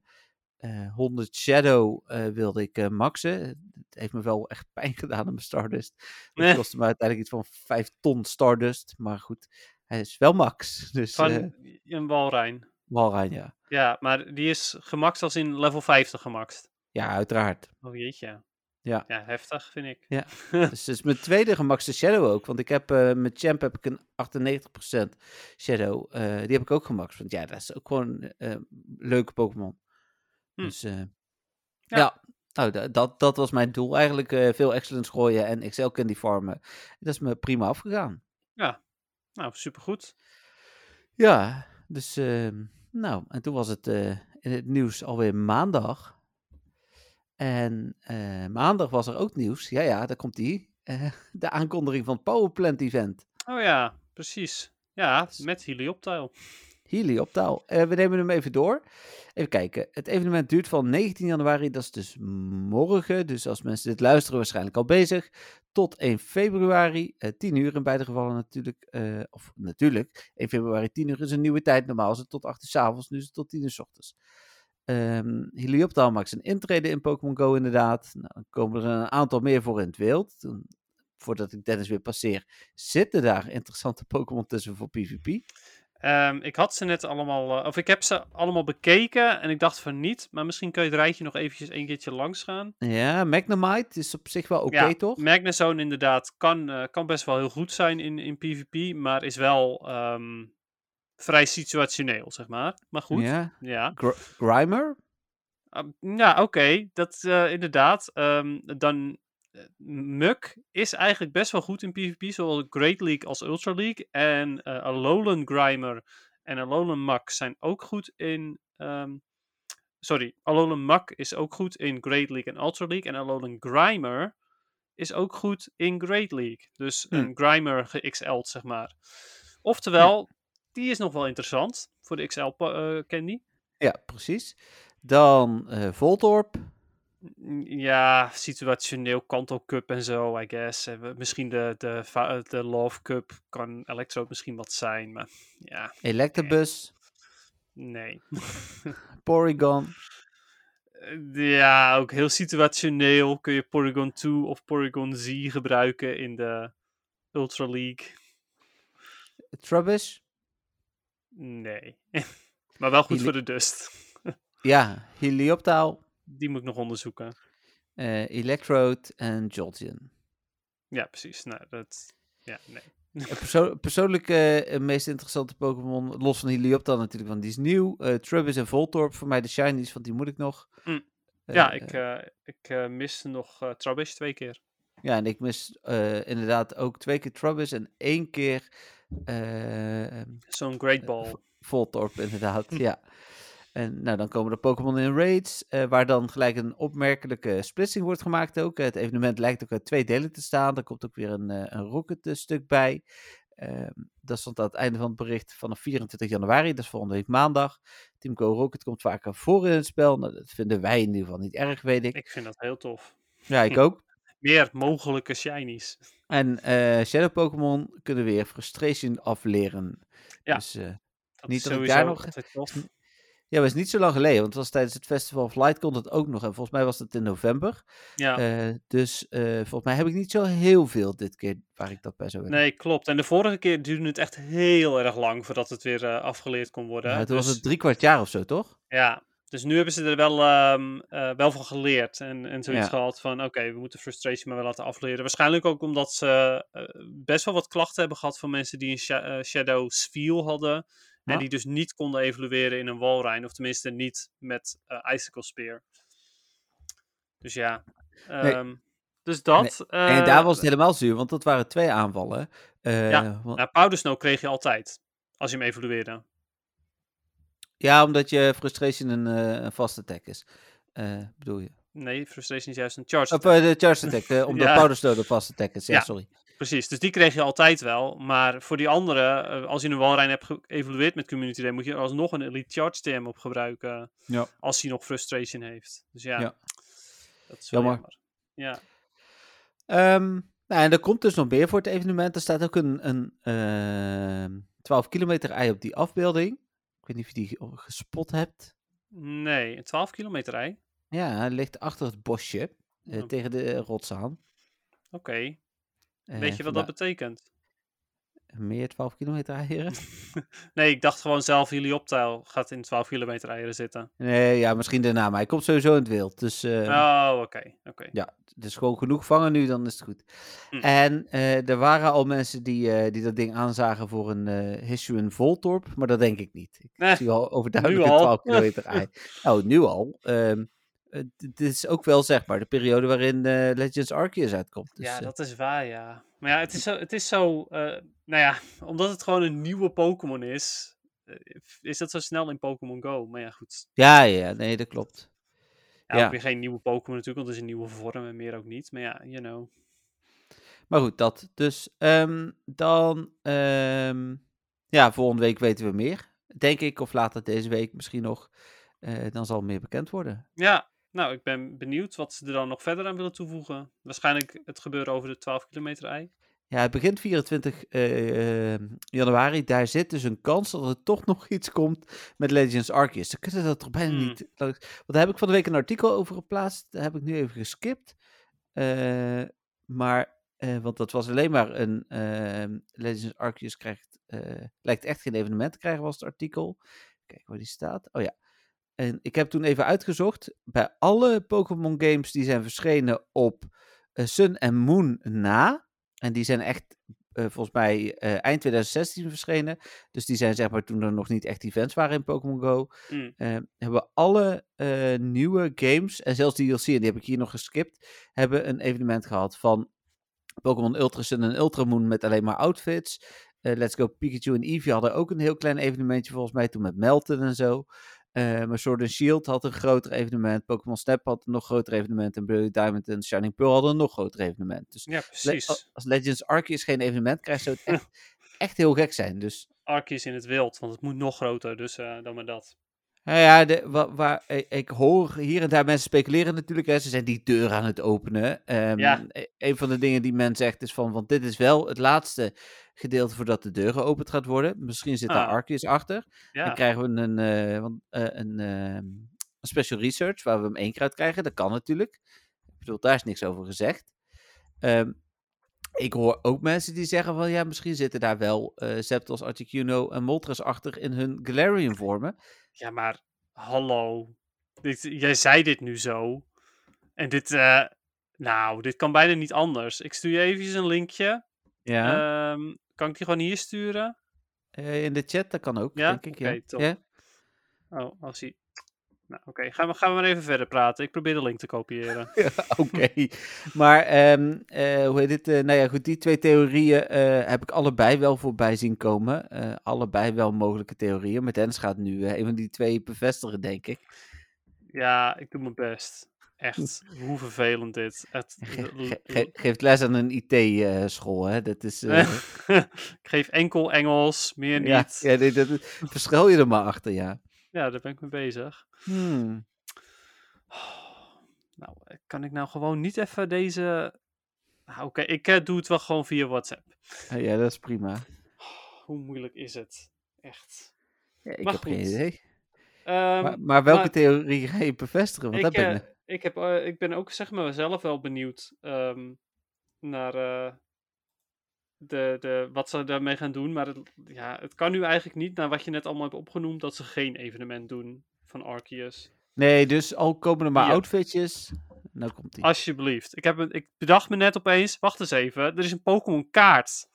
eh 100 Shadow wilde ik maxen. Het heeft me wel echt pijn gedaan aan mijn Stardust. Het kostte me uiteindelijk iets van 5 ton Stardust. Maar goed, hij is wel max. Dus Van een Walrein. Walrein, ja. Ja, maar die is gemaxt als in level 50 gemaxt. Ja, uiteraard. Oh jeetje. Ja. Ja, heftig vind ik. Ja. dus het is mijn tweede gemaxte Shadow ook. Want ik heb eh, met Champ heb ik een 98% Shadow. eh, die heb ik ook gemaxt. Want ja, dat is ook gewoon eh leuke Pokémon. Hm. Dus Ja. ja. Nou, da- dat, dat was mijn doel. Eigenlijk veel excellence gooien en XL candy farmen. Dat is me prima afgegaan. Nou, supergoed. Ja, dus ehm, nou, en toen was het eh, in het nieuws alweer maandag. En eh, maandag was er ook nieuws. Ja, ja, daar komt die. Eh, de aankondiging van het Powerplant Event. Oh ja, precies. Ja, met Helioptile. Healy op taal. Eh, we nemen hem even door. Even kijken. Het evenement duurt van 19 januari, dat is dus morgen. Dus als mensen dit luisteren, waarschijnlijk al bezig. Tot 1 februari, eh 10 uur in beide gevallen natuurlijk. eh, of natuurlijk, 1 februari 10 uur is een nieuwe tijd. Normaal is het tot 8 uur 's avonds, nu is het tot 10 uur 's ochtends. Ehm Helioptaal maakt zijn intrede in Pokémon Go inderdaad. Nou, dan komen er een aantal meer voor in het wild. Toen, voordat ik Dennis weer passeer, zitten daar interessante Pokémon tussen voor PvP. Ehm, ik had ze net allemaal, eh, of ik heb ze allemaal bekeken en ik dacht van niet, maar misschien kun je het rijtje nog eventjes een keertje langs gaan. Ja, Magnemite is op zich wel oké, ja, toch? Magnezone inderdaad kan, eh, kan best wel heel goed zijn in, in PvP, maar is wel ehm, vrij situationeel, zeg maar. Maar goed, ja. Ja. Gr- Grimer? Ah, ja, oké, dat eh, inderdaad. Dan Muk is eigenlijk best wel goed in PvP, zowel Great League als Ultra League. En eh Alolan Grimer en Alolan Mak zijn ook goed in. ehm, sorry, Alolan Mak is ook goed in Great League en Ultra League. En Alolan Grimer is ook goed in Great League. Dus Hm. een Grimer ge-XL'd, zeg maar. Oftewel, die is nog wel interessant voor de XL pa- eh, Candy. Ja, precies. Dan eh Voltorp. Ja, situationeel Kanto Cup en zo, I guess. En we- Misschien de, de, va- de Love Cup kan Electro misschien wat zijn, maar ja, Electabuzz. nee. Porygon. Eh, ja, ook heel situationeel kun je Porygon 2 of Porygon Z gebruiken in de Ultra League. Trubbish. Nee. maar wel goed Heli- voor de dust. Ja, Helioptaal. Die moet ik nog onderzoeken. eh Electrode en Jolteon. Ja, precies. Nou, dat... Ja, nee. Eh, perso- persoonlijk het meest interessante Pokémon, los van Helioptaal natuurlijk, want die is nieuw. eh Trubbish en Voltorp, voor mij de shinies, want die moet ik nog. Eh, ja, ik, ik miste nog eh Trubbish twee keer. Ja, en ik mis inderdaad ook twee keer Trubbish en één keer Zo'n Great Ball. Voltorp, inderdaad, ja. En nou, dan komen er Pokémon in raids, eh, waar dan gelijk een opmerkelijke splitsing wordt gemaakt ook. Het evenement lijkt ook uit twee delen te staan. Er komt ook weer een, eh, een Rocket-stuk bij. Ehm, dat stond aan het einde van het bericht vanaf 24 januari, dat is volgende week maandag. Team Go Rocket komt vaker voor in het spel. Nou, dat vinden wij in ieder geval niet erg, weet ik. Ik vind dat heel tof. Ja, ik ook. Meer mogelijke shinies. En eh, Shadow Pokémon kunnen weer Frustration afleren. Ja, Dus eh, Dat Niet dat ik sowieso daar nog- tof. Ja, maar het is niet zo lang geleden, want het was tijdens het Festival of Light kon het ook nog. En volgens mij was het in november. Ja. Eh, dus eh, volgens mij heb ik niet zo heel veel dit keer waar ik dat bij zou willen. Nee, klopt. En de vorige keer duurde het echt heel erg lang voordat het weer eh, afgeleerd kon worden. Ja, toen was Dus- het drie kwart jaar of zo, toch? Ja, dus nu hebben ze er wel, ehm, eh, wel van geleerd. En, en zoiets Ja. gehad van, oké, we moeten Frustration maar wel laten afleren. Waarschijnlijk ook omdat ze best wel wat klachten hebben gehad van mensen die een sha- Shadow Sfeel hadden. En die dus niet konden evolueren in een Walrein. Of tenminste niet met eh Icicle Spear. Dus ja. Nee. ehm, dus dat. en eh, daar was het helemaal zuur, want dat waren twee aanvallen. Eh, Ja. want- Nou, Powder Snow kreeg je altijd. Als je hem evolueerde. ja, omdat je Frustration een, eh, een vast attack is. Eh, bedoel je? Nee, Frustration is juist een charge Of eh, de charge attack, eh, omdat Ja. Powder Snow de vast attack is. Ja, Ja. sorry. Precies, dus die kreeg je altijd wel. Maar voor die andere, eh, als je een Walrein hebt geëvalueerd met Community Day, moet je er alsnog een Elite Charge TM op gebruiken. Ja. Als hij nog Frustration heeft. Dus ja, Ja. dat is wel Jammer. jammer. Ja, Ehm, nou, en er komt dus nog meer voor het evenement. Er staat ook een, een ehm, 12 kilometer ei op die afbeelding. Ik weet niet of je die gespot hebt. nee, een 12 kilometer ei. Ja, hij ligt achter het bosje, eh, Oh. tegen de rots aan. Oké, weet je wat dat betekent? Meer 12 kilometer eieren? Nee, ik dacht gewoon zelf, Helioptile gaat in 12 kilometer eieren zitten. nee, ja, misschien daarna, maar hij komt sowieso in het wild. Dus eh, Oh, oké, oké. ja, is gewoon genoeg vangen nu, dan is het goed. Hm. En eh, er waren al mensen die, eh, die dat ding aanzagen voor een eh Hisuian Voltorp, maar dat denk ik niet. Ik zie al overduidelijk nu een al. 12 kilometer ei. Nou, nu al. Ehm, eh, dit is ook wel zeg maar de periode waarin eh, Legends Arceus uitkomt. Dus, ja, eh, dat is waar, ja. Maar ja, het is zo, het is zo eh, nou ja, omdat het gewoon een nieuwe Pokémon is, eh, is dat zo snel in Pokémon Go. Maar ja, goed. ja, ja, nee, dat klopt. Ja, Ja. weer geen nieuwe Pokémon natuurlijk, want het is een nieuwe vorm en meer ook niet. Maar ja, you know. Maar goed, dat. Dus ehm, dan, ehm, ja, volgende week weten we meer. Denk ik, of later deze week misschien nog. Eh, dan zal meer bekend worden. Ja, nou, ik ben benieuwd wat ze er dan nog verder aan willen toevoegen. Waarschijnlijk het gebeuren over de 12 kilometer ei. Ja, het begint 24 eh, eh, januari. Daar zit dus een kans dat er toch nog iets komt met Legends Arceus. Ze kunnen dat toch bijna Hmm. niet... Want daar heb ik van de week een artikel over geplaatst. Daar heb ik nu even geskipt. Eh, maar, eh, want dat was alleen maar een... ehm, Legends Arceus krijgt... lijkt echt geen evenement te krijgen, was het artikel. Kijk waar die staat. Oh ja. En ik heb toen even uitgezocht. Bij alle Pokémon games die zijn verschenen op eh, Sun en Moon na... En die zijn echt eh, volgens mij eh, eind 2016 verschenen. Dus die zijn zeg maar toen er nog niet echt events waren in Pokémon Go. Mm. hebben alle nieuwe games, en zelfs die DLC, en die heb ik hier nog geskipt, hebben een evenement gehad van Pokémon Ultra Sun en Ultra Moon met alleen maar outfits. Let's Go Pikachu en Eevee hadden ook een heel klein evenementje volgens mij toen met Melton en zo. Eh, maar Sword and Shield had een groter evenement. Pokémon Snap had een nog groter evenement. En Brilliant Diamond en Shining Pearl hadden een nog groter evenement. Dus Ja, precies. als- als Legends Arceus geen evenement krijgt, zou het echt, echt heel gek zijn. Dus Arceus in het wild, want het moet nog groter, dus eh, dan maar dat. Nou ja, de, wa- waar, ik, ik hoor hier en daar mensen speculeren natuurlijk. Hè, ze zijn die deur aan het openen. Ja. e- Een van de dingen die men zegt is van, want dit is wel het laatste gedeelte voordat de deur geopend gaat worden. Misschien zit daar Ah. Arceus achter. Dan krijgen we een, eh, eh, een, ehm, een special research waar we hem één keer uit krijgen. Dat kan natuurlijk. Ik bedoel, daar is niks over gezegd. Ehm, ik hoor ook mensen die zeggen van ja, misschien zitten daar wel eh Zapdos, Articuno en Moltres achter in hun Galarian vormen. Ja maar hallo. Dit, jij zei dit nu zo. En dit, eh, nou, dit kan bijna niet anders. Ik stuur je even een linkje. Ja. Ehm, kan ik die gewoon hier sturen? Eh, in de chat, dat kan ook, Ja? denk ik. Ja. top. Ja? Oh, als hij... Nou, oké. Gaan, we, gaan we maar even verder praten. Ik probeer de link te kopiëren. Oké, maar ehm, eh, hoe heet het? eh, nou ja, goed, die twee theorieën eh, heb ik allebei wel voorbij zien komen. Allebei wel mogelijke theorieën. Maar Dennis gaat nu een van die twee bevestigen, denk ik. Ja, ik doe mijn best. Echt, hoe vervelend dit. Het, Ge- ge- ge- geeft les aan een IT-school, hè? Dat is. ik geef enkel Engels, meer niet. ja, Ja, ja nee, dat, verschil je er maar achter, ja. Daar ben ik mee bezig. Hmm. Nou, eh, kan ik nou gewoon niet even deze... Nou, Oké, ik eh, doe het wel gewoon via WhatsApp. Ja, dat is prima. Hoe moeilijk is het? Echt. Ja, ik Maar heb geen goed. idee. Ehm, Maar, maar welke maar- theorie ga je bevestigen? Want ik, dat ben eh, ik, heb, ik ben ook zeg maar zelf wel benieuwd ehm, naar de, de, wat ze daarmee gaan doen. Maar het, ja, het kan nu eigenlijk niet, naar wat je net allemaal hebt opgenoemd, dat ze geen evenement doen van Arceus. Nee, dus al komen er maar Ja. outfitjes. Nou komt die. Alsjeblieft. Ik, heb een, ik bedacht me net opeens, wacht eens even, er is een Pokémon kaart.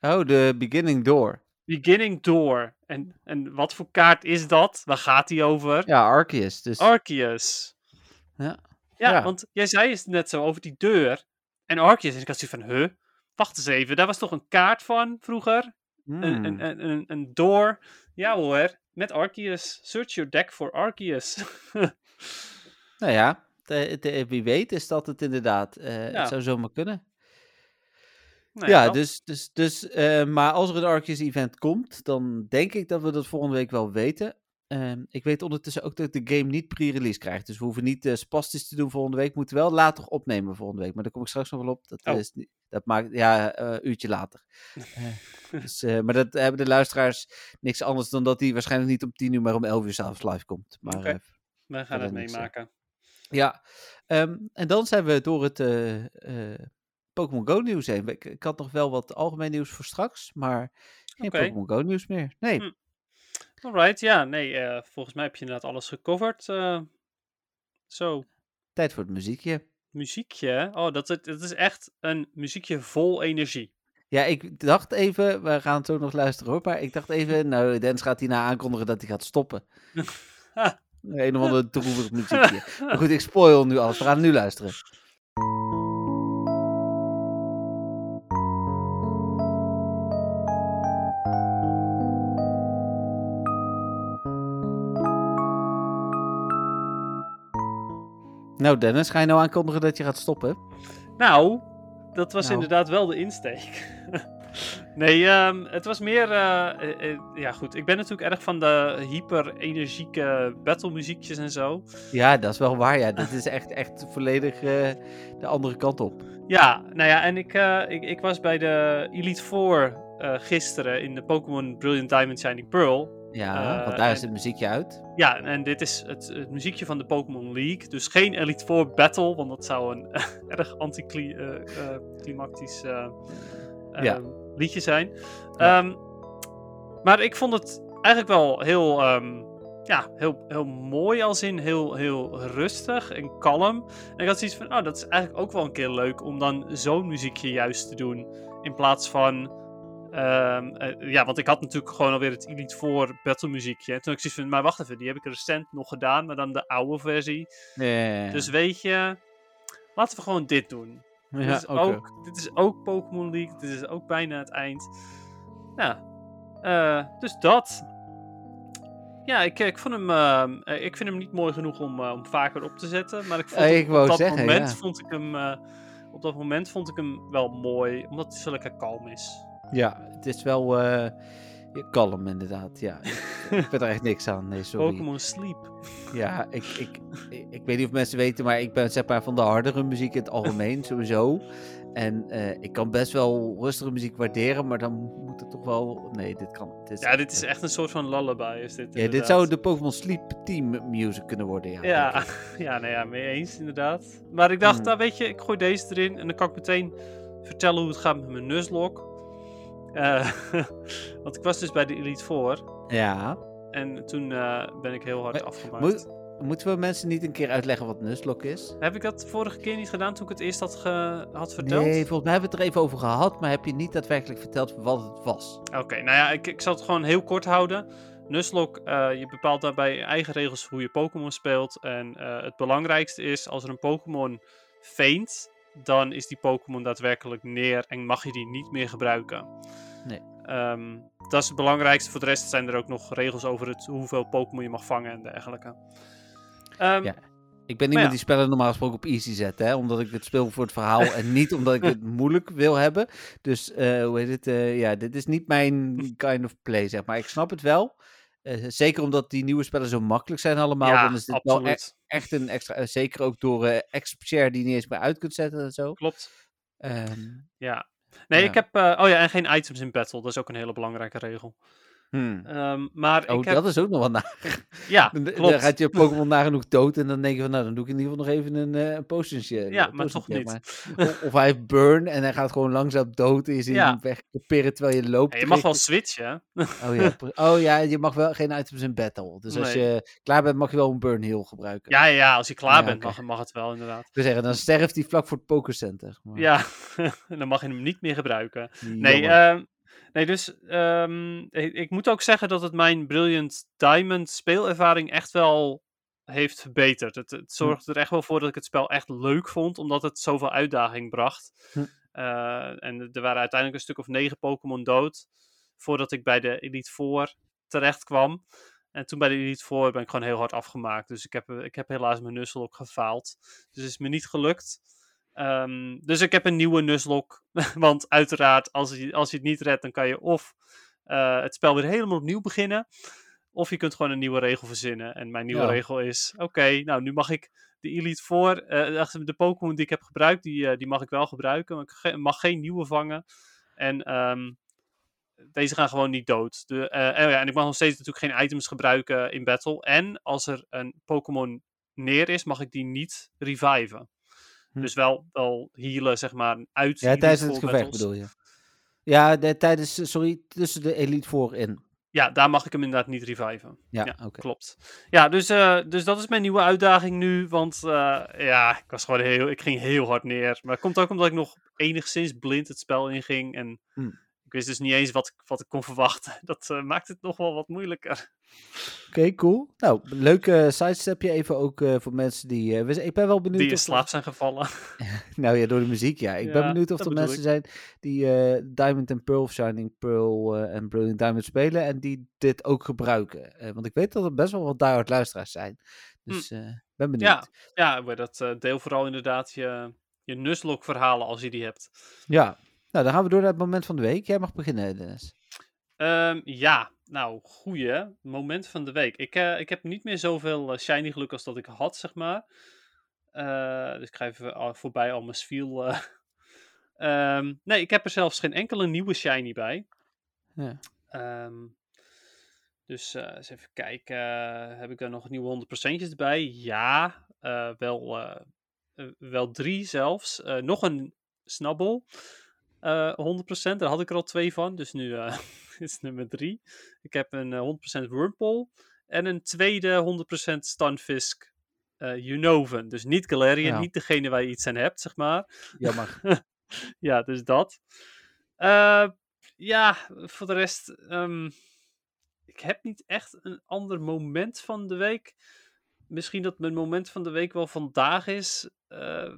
Oh, de beginning door. Beginning Door. En, en wat voor kaart is dat? Waar gaat die over? Ja, Arceus. Dus Arceus. Ja. Ja, Ja. want jij zei het net zo over die deur. En Arceus. En ik had zoiets van, huh? Wacht eens even, daar was toch een kaart van vroeger? Een, hmm. een, een, een, een door. Ja hoor, met Arceus. Search your deck for Arceus. nou ja, de- de- wie weet is dat het inderdaad. eh, Ja. Het zou zomaar kunnen. Nou ja, dus, dus, dus eh, maar als er een Arceus event komt, dan denk ik dat we dat volgende week wel weten. Ehm, ik weet ondertussen ook dat ik de game niet pre-release krijg. Dus we hoeven niet eh spastisch te doen volgende week. We moeten wel later opnemen volgende week. Maar daar kom ik straks nog wel op. Dat, Oh. is dat maakt, ja, eh, een uurtje later. Eh, dus, maar dat hebben de luisteraars niks anders dan dat hij waarschijnlijk niet om 10 uur, maar om 11 uur s'avonds live komt. Maar eh, We gaan het meemaken. ja, Ehm, en dan zijn we door het Pokémon Go nieuws heen. Ik, ik had nog wel wat algemeen nieuws voor straks, maar geen Oké. Pokémon Go nieuws meer. Nee. Hm. Alright, ja, nee, eh, volgens mij heb je inderdaad alles gecoverd. eh. zo, Tijd voor het muziekje. muziekje. Oh, dat, is- dat is echt een muziekje vol energie. Ja, ik dacht even, we gaan het zo nog luisteren hoor, maar ik dacht even, nou, Dens gaat hierna aankondigen dat hij gaat stoppen. Een of ander droevig muziekje. Maar goed, ik spoil nu alles. We gaan nu luisteren. Nou, Dennis, ga je nou aankondigen dat je gaat stoppen? Nou, dat was Nou. inderdaad wel de insteek. nee, ehm, het was meer. eh, eh, eh, ja, goed. Ik ben natuurlijk erg van de hyper-energieke battlemuziekjes en zo. Ja, dat is wel waar. Ja, dit is echt, echt volledig de andere kant op. Ja, nou ja, en ik, ik, ik was bij de Elite Four gisteren in de Pokémon Brilliant Diamond Shining Pearl. Ja, Eh, want daar is het muziekje uit. Ja, en dit is het, het muziekje van de Pokémon League. Dus geen Elite Four Battle, want dat zou een erg anticlimactisch eh Ja. ehm, liedje zijn. Ja. Ehm, maar ik vond het eigenlijk wel heel, ehm, ja, heel, heel mooi als in heel, heel rustig en kalm. En ik had zoiets van, oh, dat is eigenlijk ook wel een keer leuk om dan zo'n muziekje juist te doen. In plaats van... ehm, eh, ja, want ik had natuurlijk gewoon alweer het Elite Four battle muziekje. En toen ik zoiets van, maar wacht even, die heb ik recent nog gedaan, maar dan de oude versie. Ja, Dus weet je, laten we gewoon dit doen. ja, dit, is ook, dit is ook Pokémon League, dit is ook bijna het eind. Ja, eh, dus dat. Ja, ik, ik, vond hem, ehm, eh, ik vind hem niet mooi genoeg om, eh, om vaker op te zetten. Maar ik vond Eh, ik op dat zeggen, moment ja. vond ik hem... eh, op dat moment vond ik hem wel mooi, omdat hij zo lekker kalm is. Ja, het is wel ja, kalm inderdaad. Ja, ik, vind er echt niks aan. Nee, sorry. Pokémon Sleep. Ja, ik, ik, ik, ik weet niet of mensen weten, maar ik ben zeg maar van de hardere muziek in het algemeen sowieso. En eh, ik kan best wel rustige muziek waarderen, maar dan moet het toch wel... Nee, dit kan... Dit is Ja, dit is echt een soort van lullaby, is dit Ja, dit zou de Pokémon Sleep Team music kunnen worden, ja. Ja, ja, nou ja, mee eens inderdaad. Maar ik dacht, nou weet je, ik gooi deze erin en dan kan ik meteen vertellen hoe het gaat met mijn Nuzlocke. Eh, want ik was dus bij de Elite Four Ja. en toen eh, ben ik heel hard Maar afgemaakt. Moet, moeten we mensen niet een keer uitleggen wat Nuzlocke is? Heb ik dat vorige keer niet gedaan toen ik het eerst had, ge- had verteld? Nee, volgens mij hebben we het er even over gehad, maar heb je niet daadwerkelijk verteld wat het was? Oké, nou ja, ik, ik zal het gewoon heel kort houden. Nuzlocke, eh, je bepaalt daarbij je eigen regels hoe je Pokémon speelt. En het belangrijkste is, als er een Pokémon faint, dan is die Pokémon daadwerkelijk neer en mag je die niet meer gebruiken. Nee. Ehm, dat is het belangrijkste. Voor de rest zijn er ook nog regels over het, hoeveel Pokémon je mag vangen en dergelijke. Ehm, Ja. Ik ben iemand ja. die spellen normaal gesproken op easy zet, hè? omdat ik het speel voor het verhaal en niet omdat ik het moeilijk wil hebben. Dus eh, hoe heet het? eh, ja, dit is niet mijn kind of play, zeg maar. Ik snap het wel. Eh, zeker omdat die nieuwe spellen zo makkelijk zijn allemaal. ja, dan is dit wel e- echt een extra. eh, zeker ook door eh Exp-share die je niet eens meer uit kunt zetten en zo. Klopt. Ehm, Ja. Nee, Ja. ik heb. eh, oh ja, en geen items in battle. Dat is ook een hele belangrijke regel. Hmm. Ehm, maar Oh, ik heb. dat is ook nog wel na. Ja, Dan, dan klopt. gaat je Pokémon nagenoeg dood en dan denk je van, nou, dan doe ik in ieder geval nog even een, een potientje. Ja, een maar toch niet. maar- Of, of hij heeft burn en hij gaat gewoon langzaam dood en je ziet Ja. wegkaperen terwijl je loopt. Ja, je mag wel switchen. Oh ja, oh ja, je mag wel geen items in battle. Dus als je klaar bent, mag je wel een burn heal gebruiken. Ja, ja, ja, als je klaar Ja, bent, mag, mag het wel inderdaad. Ik wil zeggen, dan sterft hij vlak voor het pokercenter. Maar, Ja, en dan mag je hem niet meer gebruiken. Nee, ehm, nee dus ehm, ik, ik moet ook zeggen dat het mijn Brilliant Diamond speelervaring echt wel heeft verbeterd. Het, Hm. het zorgde er echt wel voor dat ik het spel echt leuk vond, omdat het zoveel uitdaging bracht. Hm. Eh, en er waren uiteindelijk een stuk of negen Pokémon dood, voordat ik bij de Elite Four terecht kwam. En toen bij de Elite Four ben ik gewoon heel hard afgemaakt. Dus ik heb, ik heb helaas mijn Nuzlocke ook gefaald. Dus het is me niet gelukt. Ehm, dus ik heb een nieuwe Nuzlocke. Want uiteraard, als je, als je het niet redt, dan kan je of eh, het spel weer helemaal opnieuw beginnen. Of je kunt gewoon een nieuwe regel verzinnen. En mijn nieuwe Ja. regel is: oké, nou nu mag ik de Elite Four, eh, de Pokémon die ik heb gebruikt, die, eh, die mag ik wel gebruiken. Maar ik ge- mag geen nieuwe vangen. En ehm, deze gaan gewoon niet dood. De, en, ja, en ik mag nog steeds natuurlijk geen items gebruiken in battle. En als er een Pokémon neer is, mag ik die niet reviven. Hm. Dus wel, wel healen, zeg maar, uit Ja, tijdens het gevecht battles. bedoel je. Ja, de, tijdens, sorry, tussen de Elite voor in. Ja, daar mag ik hem inderdaad niet reviven. Ja. Klopt. Ja, dus, eh, dus dat is mijn nieuwe uitdaging nu. Want eh, ja, ik was gewoon heel, ik ging heel hard neer. Maar het komt ook omdat ik nog enigszins blind het spel inging. En Hmm. Wist dus niet eens wat, ik- wat ik kon verwachten. Dat eh, maakt het nog wel wat moeilijker. Oké, cool. Nou, leuke sidestepje even ook eh, voor mensen die... eh, we- ik ben wel benieuwd Die in of slaap zijn gevallen. Nou ja, door de muziek, ja. Ik ben benieuwd of er mensen zijn die eh, Diamond and Pearl, of Shining Pearl eh, en Brilliant Diamond spelen en die dit ook gebruiken. Eh, want ik weet dat er best wel wat diehard luisteraars zijn. Dus eh ben benieuwd. Hm. Ja, ja dat eh, deel vooral inderdaad je, je Nuzlocke verhalen als je die hebt. Ja. Nou, dan gaan we door naar het moment van de week. Jij mag beginnen, Dennis. Ehm, ja, nou, goeie moment van de week. Ik, eh, ik heb niet meer zoveel eh, shiny geluk als dat ik had, zeg maar. Eh, dus ik ga even voorbij al mijn spiel. eh. Ehm, nee, ik heb er zelfs geen enkele nieuwe shiny bij. Ja. Ehm, dus eens even kijken. heb ik daar nog nieuwe 100%'tjes bij? Ja, wel, wel drie zelfs. Nog een Snabbel. Eh 100%, daar had ik er al twee van. Dus nu eh, is nummer drie. Ik heb een eh, 100% Wurmple. En een tweede 100% Stunfisk eh Unova. Dus niet Galarian, Ja. niet degene waar je iets aan hebt, zeg maar. Jammer. ja, dus dat. Eh, ja, voor de rest. ehm, ik heb niet echt een ander moment van de week. Misschien dat mijn moment van de week wel vandaag is. eh,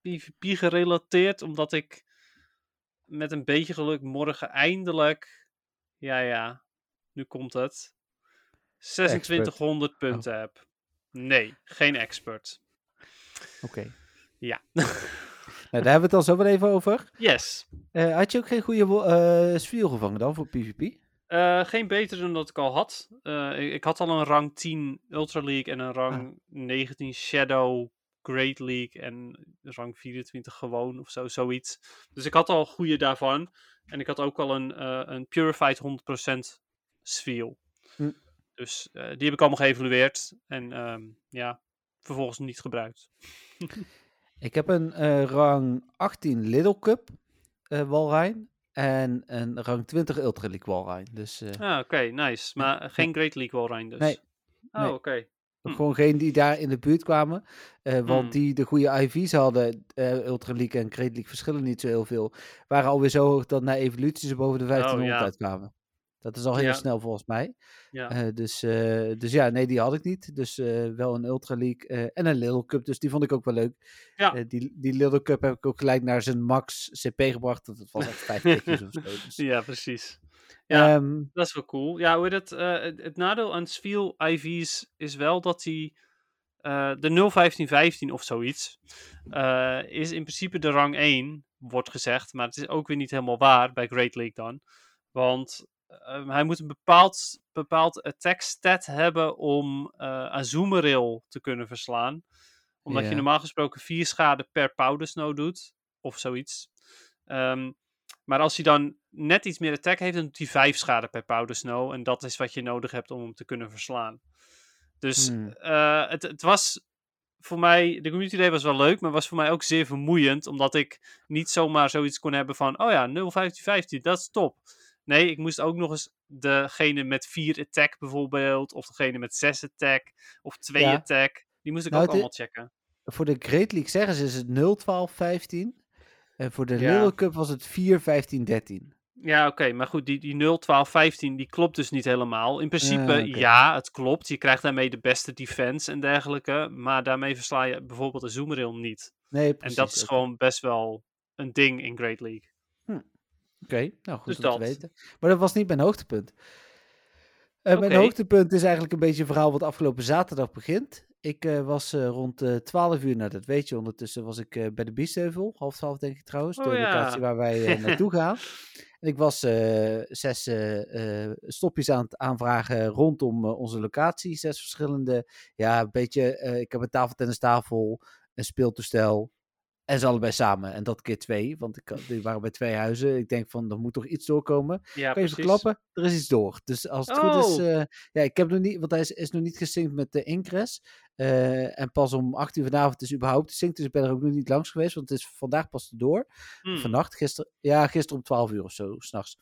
PvP gerelateerd, omdat ik met een beetje geluk morgen eindelijk. Ja, ja, nu komt het. 2600 punten heb. Nee, geen expert. Oké. Ja. Nou, daar hebben we het al zo wel even over. Yes. Eh, had je ook geen goede wo- eh spiel gevangen dan voor PvP? Eh, geen beter dan dat ik al had. Ik, ik had al een rang 10 Ultra League en een rang 19 Shadow Great League en rang 24 gewoon of zo, zoiets. Dus ik had al goede daarvan. En ik had ook al een, eh, een Purified 100% Sfeel. Hm. Dus eh, die heb ik allemaal geëvalueerd. En ehm, ja, vervolgens niet gebruikt. Ik heb een eh, rang 18 Little Cup Walrein en een rang 20 Ultra League Walrein. Dus Ah, oké, nice. Maar geen Great League Walrein dus. Nee, Oh, nee. oké. Hm. gewoon geen die daar in de buurt kwamen. eh, want Hmm. die de goede IV's hadden, eh, Ultra League en Great League verschillen niet zo heel veel. Waren alweer zo hoog dat na evoluties ze boven de 1500 Oh, ja. uitkwamen. Dat is al heel Ja. snel volgens mij. Ja. Eh, dus, dus ja, nee, die had ik niet. Dus wel een Ultra League en een Little Cup. Dus die vond ik ook wel leuk. Ja. Die, die Little Cup heb ik ook gelijk naar zijn max CP gebracht. Dat was echt vijf tikjes of zo. Dus, ja, precies. Ja, ehm, dat is wel cool. Ja, hoe het? eh, het, het nadeel aan Sviel IV's is wel dat hij eh, de 01515 of zoiets eh, is in principe de rang 1, wordt gezegd. Maar het is ook weer niet helemaal waar bij Great League dan. Want eh, hij moet een bepaald, bepaald attack stat hebben om Azumarill te kunnen verslaan. Omdat je normaal gesproken 4 schade per Powder Snow doet. Of zoiets. Ehm, maar als hij dan net iets meer attack heeft, dan doet hij 5 schade per Powder Snow. En dat is wat je nodig hebt om hem te kunnen verslaan. Dus Hmm. eh, het, het was voor mij, de community day was wel leuk, maar was voor mij ook zeer vermoeiend. Omdat ik niet zomaar zoiets kon hebben van, oh ja, 01515, dat is top. Nee, ik moest ook nog eens degene met 4 attack bijvoorbeeld, of degene met 6 attack, of 2 Ja. attack. Die moest ik Nou, ook allemaal checken. voor de Great League zeggen ze is het 0, 12, 15. En voor de Ja. Cup was het 4, 15, 13. Ja, oké, maar goed, die, die 0, 12, 15, die klopt dus niet helemaal. In principe, Ah, ja, het klopt. Je krijgt daarmee de beste defense en dergelijke, maar daarmee versla je bijvoorbeeld de Zoomeril niet. Nee, En precies. dat is gewoon best wel een ding in Great League. Oké, nou goed Dus om te dat. weten. Maar dat was niet mijn hoogtepunt. Eh, Mijn hoogtepunt is eigenlijk een beetje een verhaal wat afgelopen zaterdag begint. Ik eh, was eh, rond eh 12 uur, nou dat weet je, ondertussen was ik bij de Biesheuvel. Half twaalf denk ik trouwens, Oh de ja. locatie waar wij naartoe gaan. En ik was zes stopjes aan het aanvragen rondom onze locatie. Zes verschillende, ja, een beetje, ik heb een tafeltennistafel, een speeltoestel, en ze allebei samen. En dat keer twee, want ik, had- die waren bij twee huizen. Ik denk van, er moet toch iets doorkomen. Ja, kan je verklappen? Er is iets door. Dus als het goed is... Oh. eh, ja, ik heb nog niet... Want hij is, is nog niet gesynct met de Incres. Eh, en pas om acht uur vanavond is überhaupt gesynct. Dus ik ben er ook nog niet langs geweest. Want het is vandaag pas door. Hmm. Vannacht, gisteren... Ja, gisteren om twaalf uur of zo, s'nachts.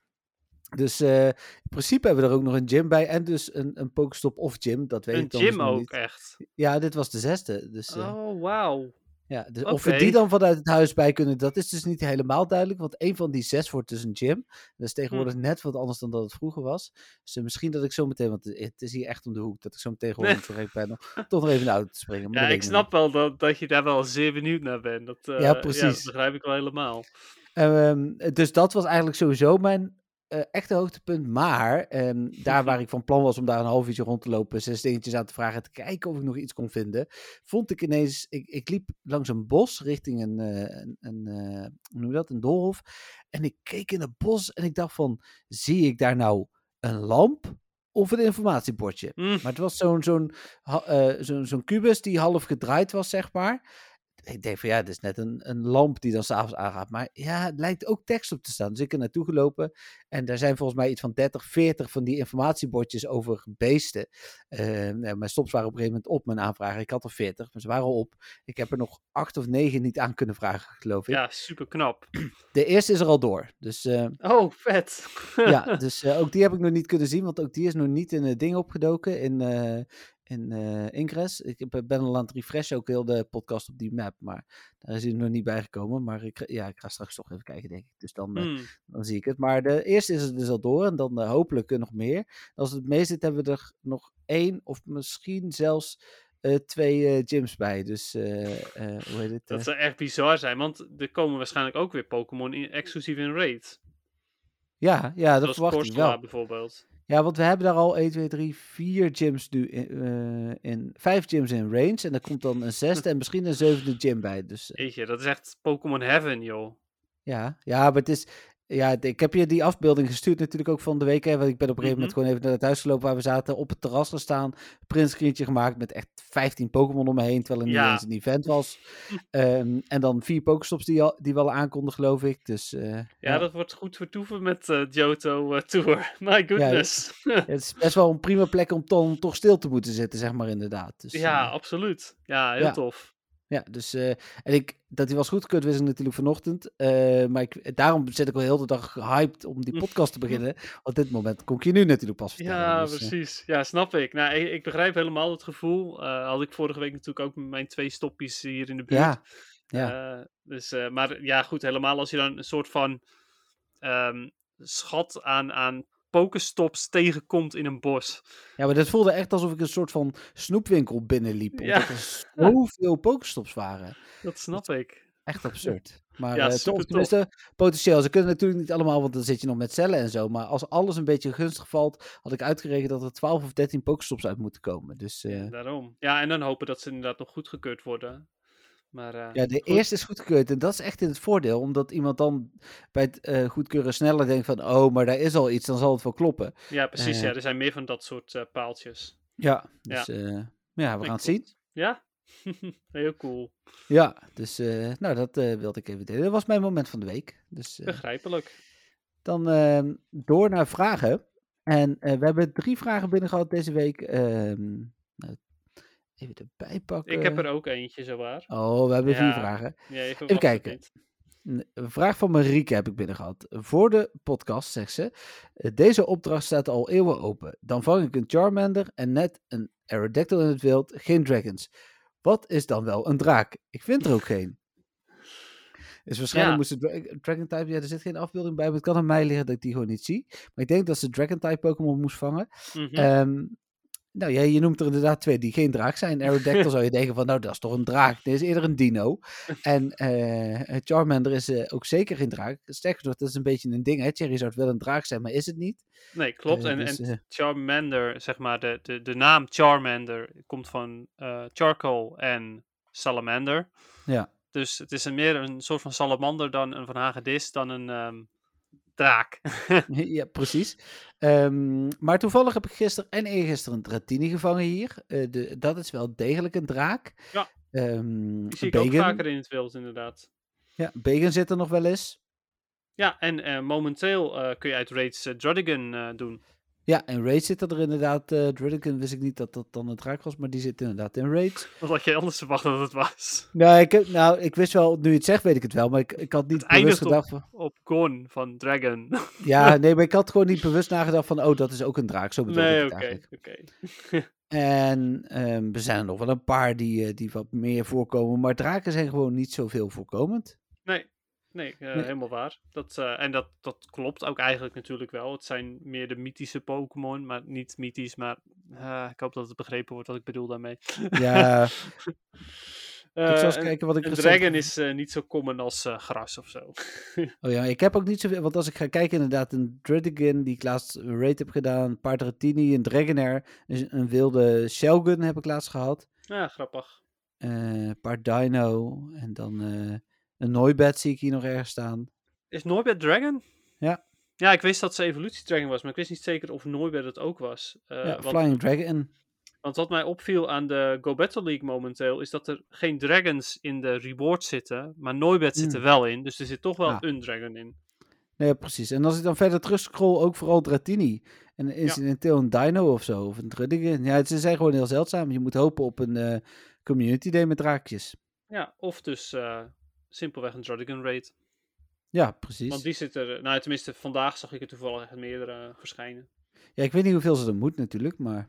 Dus eh, in principe hebben we er ook nog een gym bij. En dus een, een Pokestop of gym. Dat weet Een ik dan dus gym ook, niet. echt. Ja, dit was de zesde. Dus, eh, Oh, wauw. Ja, dus of we die dan vanuit het huis bij kunnen, dat is dus niet helemaal duidelijk. Want een van die zes wordt dus een gym. Dat is tegenwoordig Hm. net wat anders dan dat het vroeger was. Dus eh, misschien dat ik zo meteen, want het is hier echt om de hoek, dat ik zo meteen gewoon ben nog, toch nog even de auto te springen. Maar Ja, dat ik snap wel dat, dat je daar wel zeer benieuwd naar bent. Dat, eh, Ja, dat precies. begrijp ik wel helemaal. Ehm, dus dat was eigenlijk sowieso mijn eh, echte hoogtepunt. Maar ehm, daar waar ik van plan was om daar een half uurtje rond te lopen, zes dingetjes aan te vragen en te kijken of ik nog iets kon vinden, vond ik ineens, ik, ik liep langs een bos richting een, eh, een, een eh, hoe noem je dat, een doolhof. En ik keek in het bos en ik dacht van, zie ik daar nou een lamp of een informatiebordje? Hm, Maar het was zo'n zo'n zo'n zo'n kubus die half gedraaid was, zeg maar. Ik denk van ja, het is net een, een lamp die dan s'avonds aangaat. Maar ja, het lijkt ook tekst op te staan. Dus ik er naartoe gelopen. En daar zijn volgens mij iets van 30, 40 van die informatiebordjes over beesten. Eh, nou, mijn stops waren op een gegeven moment op mijn aanvragen. Ik had er 40, maar ze waren al op. Ik heb er nog 8 of 9 niet aan kunnen vragen, geloof ik. ja, super knap. De eerste is er al door. Dus eh, Oh, vet. ja, dus eh, ook die heb ik nog niet kunnen zien, want ook die is nog niet in het ding opgedoken in, eh in eh Ingress. Ik heb- ben al aan het refreshen, ook heel de podcast op die map, maar daar is hij nog niet bij gekomen. Maar ik, ja, ik ga straks toch even kijken, denk ik. Dus dan, eh, Hmm. dan zie ik het. Maar de eerste is er dus al door en dan eh, hopelijk eh, nog meer. Als het mee zit, hebben we er nog één of misschien zelfs eh, twee eh, gyms bij. Dus eh, eh, hoe heet het? Dat eh, zou echt bizar zijn, want er komen waarschijnlijk ook weer Pokémon in, exclusief in Raid. ja, ja, dat Zoals verwacht ik wel. bijvoorbeeld. Ja, want we hebben daar al 1, 2, 3, 4 gyms nu in, eh, in 5 gyms in range. En er komt dan een zesde en misschien een zevende gym bij. Dus eh, Weet je, dat is echt Pokémon Heaven, joh. ja, ja, maar het is. Ja, het- ik heb je die afbeelding gestuurd natuurlijk ook van de week. Hè, want ik ben op een gegeven moment gewoon even naar het huis gelopen waar we zaten. Op het terras gestaan. Printscreentje gemaakt met echt 15 Pokémon om me heen. Terwijl er Ja. niet eens een event was. Ehm, en dan vier Pokestops die, al, die we al aankonden, geloof ik. Dus eh, Ja, dat wordt goed vertoeven met eh Johto eh, Tour. My goodness. Ja, het is best wel een prima plek om dan toch stil te moeten zitten, zeg maar inderdaad. Dus, eh, absoluut. Ja, heel Ja. tof. Ja, dus eh, en ik, dat hij was goedgekeurd wist ik natuurlijk vanochtend. eh, maar ik, daarom zit ik al heel de dag gehyped om die podcast te beginnen. Op dit moment kon ik je nu natuurlijk pas vertellen. Ja, dus, eh, precies. Ja, snap ik. Nou, ik, ik begrijp helemaal het gevoel. Had ik vorige week natuurlijk ook mijn twee stoppies hier in de buurt. ja, ja. Dus, maar ja, goed, helemaal als je dan een soort van ehm, schat aan, aan Pokestops tegenkomt in een bos. Ja, maar dat voelde echt alsof ik een soort van snoepwinkel binnenliep. Ja. Omdat er zoveel Pokestops waren. Dat snap ik. Echt absurd. Maar Ja, tenminste, potentieel. Ze kunnen natuurlijk niet allemaal, want dan zit je nog met cellen en zo. Maar als alles een beetje gunstig valt, had ik uitgerekend dat er 12 of 13 Pokestops uit moeten komen. Dus eh, daarom. Ja, en dan hopen dat ze inderdaad nog goedgekeurd worden. Maar eh, ja, de goed. eerste is goedgekeurd. En dat is echt in het voordeel, omdat iemand dan bij het eh, goedkeuren sneller denkt van, oh, maar daar is al iets, dan zal het wel kloppen. Ja, precies. eh, ja, er zijn meer van dat soort eh, paaltjes. Ja, dus ja, ja we gaan het zien. Ja? Heel cool. Ja, dus eh, nou, dat eh, wilde ik even delen. Dat was mijn moment van de week. Dus eh, Begrijpelijk. dan ehm, door naar vragen. En eh, we hebben drie vragen binnen gehad deze week. Even erbij pakken. Ik heb er ook eentje, zowaar. Oh, we hebben vier vragen. Ja, even, kijken. Een vraag van Marieke heb ik binnen gehad. Voor de podcast zegt ze: eh, Deze opdracht staat al eeuwen open. Dan vang ik een Charmander en net een Aerodactyl in het wild, geen dragons. Wat is dan wel een draak? Ik vind er ook geen. Dus waarschijnlijk Ja. moest de dra- Dragon type. Ja, er zit geen afbeelding bij, maar het kan aan mij liggen dat ik die gewoon niet zie. Maar ik denk dat ze Dragon type Pokémon moest vangen. Ehm, nou ja, je noemt er inderdaad twee die geen draak zijn. Aerodactyl zou je denken van, nou dat is toch een draak. Dit is eerder een dino. En eh, Charmander is eh, ook zeker geen draak. Sterker nog, dat is een beetje een ding. Hè? Charizard wil een draak zijn, maar is het niet. Nee, klopt. eh, en, dus, en Charmander, zeg maar, de, de, de naam Charmander komt van charcoal en salamander. Ja. Dus het is een meer een soort van salamander dan een van hagedis, dan een ehm, draak. ja, precies. Ehm, maar toevallig heb ik gisteren en eergisteren een Dratini gevangen hier. Eh, de, dat is wel degelijk een draak. Ja. Die zie ik ook vaker in het wild, inderdaad. Ja, Bacon zit er nog wel eens. Ja, en eh, momenteel eh, kun je uit raids Druddigan eh, doen. Ja, in Raid zit er inderdaad. eh Drudigan wist ik niet dat dat dan een draak was, maar die zit inderdaad in Raid. Wat had je anders verwacht dat het was? Nou, ik, heb- nou, ik wist wel, nu je het zegt, weet ik het wel, maar ik, ik had niet Het bewust gedacht van... Op Gon van Dragon. Ja, nee, maar ik had gewoon niet bewust nagedacht van, oh, dat is ook een draak. Zo bedoel nee, ik oké, het eigenlijk. oké. En ehm, er zijn er nog wel een paar die, eh, die wat meer voorkomen, maar draken zijn gewoon niet zoveel voorkomend. Nee, nee, eh, Nee. helemaal waar. Dat, eh, en dat, dat klopt ook eigenlijk natuurlijk wel. Het zijn meer de mythische Pokémon, maar niet mythisch, maar eh, ik hoop dat het begrepen wordt wat ik bedoel daarmee. Ja, ik zal eens kijken wat ik Een recent- dragon is niet zo common als gras of zo. Oh ja, ik heb ook niet zoveel, want als ik ga kijken inderdaad, een Drudigan die ik laatst een raid heb gedaan, een paar Dratini, een Dragonair, een, een wilde Shelgun heb ik laatst gehad. ja, grappig. Een paar Dino en dan een Noibat zie ik hier nog ergens staan. Is Norbert Dragon? Ja. Ja, ik wist dat ze evolutie dragon was, maar ik wist niet zeker of Norbert het ook was. Eh, ja, want, Flying Dragon. want wat mij opviel aan de Go Battle League momenteel, is dat er geen dragons in de reward zitten, maar Norbert zit er Hmm. wel in. Dus er zit toch wel een dragon in. Nee, precies. En als ik dan verder terug scroll, ook vooral Dratini. En incidenteel een Dino of zo, of een Drudigan. Ja, ze zijn gewoon heel zeldzaam. Je moet hopen op een eh, community day met draakjes. Ja, of dus eh, simpelweg een Dragon Raid. Ja, precies. Want die zit er, nou tenminste vandaag zag ik er toevallig meerdere verschijnen. Ja, ik weet niet hoeveel ze er moet natuurlijk, maar...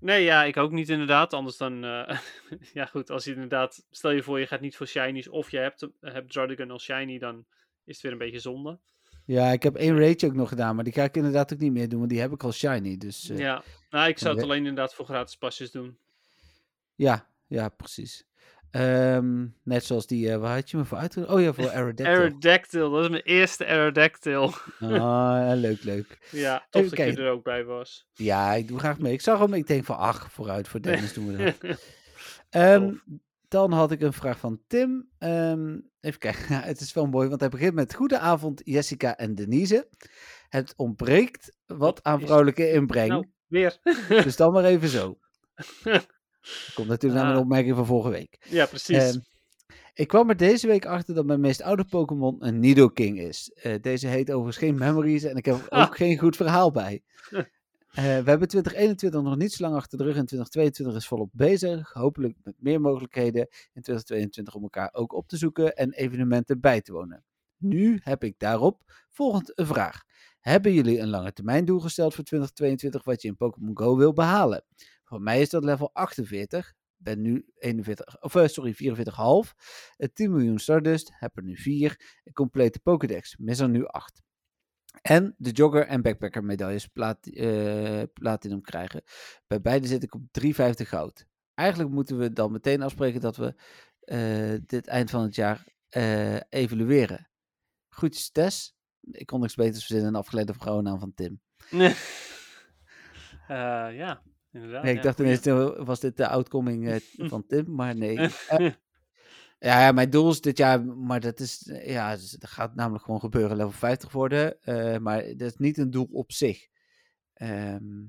Nee, ja, ik ook niet inderdaad. Anders dan, eh, ja goed, als je inderdaad, stel je voor je gaat niet voor shinies of je hebt, hebt Dragon als shiny, dan is het weer een beetje zonde. Ja, ik heb één raidje ook nog gedaan, maar die ga ik inderdaad ook niet meer doen, want die heb ik al shiny. Dus eh, ja. Ja, nou ik zou het alleen inderdaad voor gratis pasjes doen. ja, precies. Ehm, net zoals die, eh, waar had je me voor uitge... Oh ja, voor Aerodactyl. Aerodactyl, dat is mijn eerste Aerodactyl. Ah, leuk, leuk. ja, tof dat je er ook bij was. Ja, ik doe graag mee. Ik zag hem, ik denk van, ach, vooruit voor Dennis doen we dat. Ehm, dan had ik een vraag van Tim. Ehm, even kijken, ja, het is wel mooi, want hij begint met... Goedenavond, Jessica en Denise. Het ontbreekt wat aan vrouwelijke inbreng. nou, weer. Dus dan maar even zo. Komt natuurlijk naar mijn Ah. opmerking van vorige week. ja, precies. Ehm, ik kwam er deze week achter dat mijn meest oude Pokémon een Nidoking is. Eh, deze heet overigens geen Memories en ik heb er ook Ah. geen goed verhaal bij. Eh, we hebben 2021 nog niet zo lang achter de rug en 2022 is volop bezig. Hopelijk met meer mogelijkheden in 2022 om elkaar ook op te zoeken en evenementen bij te wonen. Nu heb ik daarop volgend een vraag. Hebben jullie een lange termijn doel gesteld voor 2022 wat je in Pokémon Go wil behalen? Voor mij is dat level 48. Ben nu 41, of eh, sorry, 44,5. Eh, 10 miljoen Stardust, heb er nu 4. Een complete Pokédex, mis er nu 8. En de jogger en backpacker medailles plat, eh, platinum krijgen. Bij beide zit ik op 350 goud. Eigenlijk moeten we dan meteen afspreken dat we eh, dit eind van het jaar eh, evalueren. Groetjes Tess. Ik kon niks beters verzinnen dan afgeleide vrouwennaam van Tim. Eh, ja, inderdaad. Nee, ik dacht eh, was dit de outcoming eh, van Tim? Maar nee. Eh, ja, ja, mijn doel is dit jaar, maar dat is, eh, ja, dus dat gaat namelijk gewoon gebeuren, level 50 worden. maar dat is niet een doel op zich. Ehm,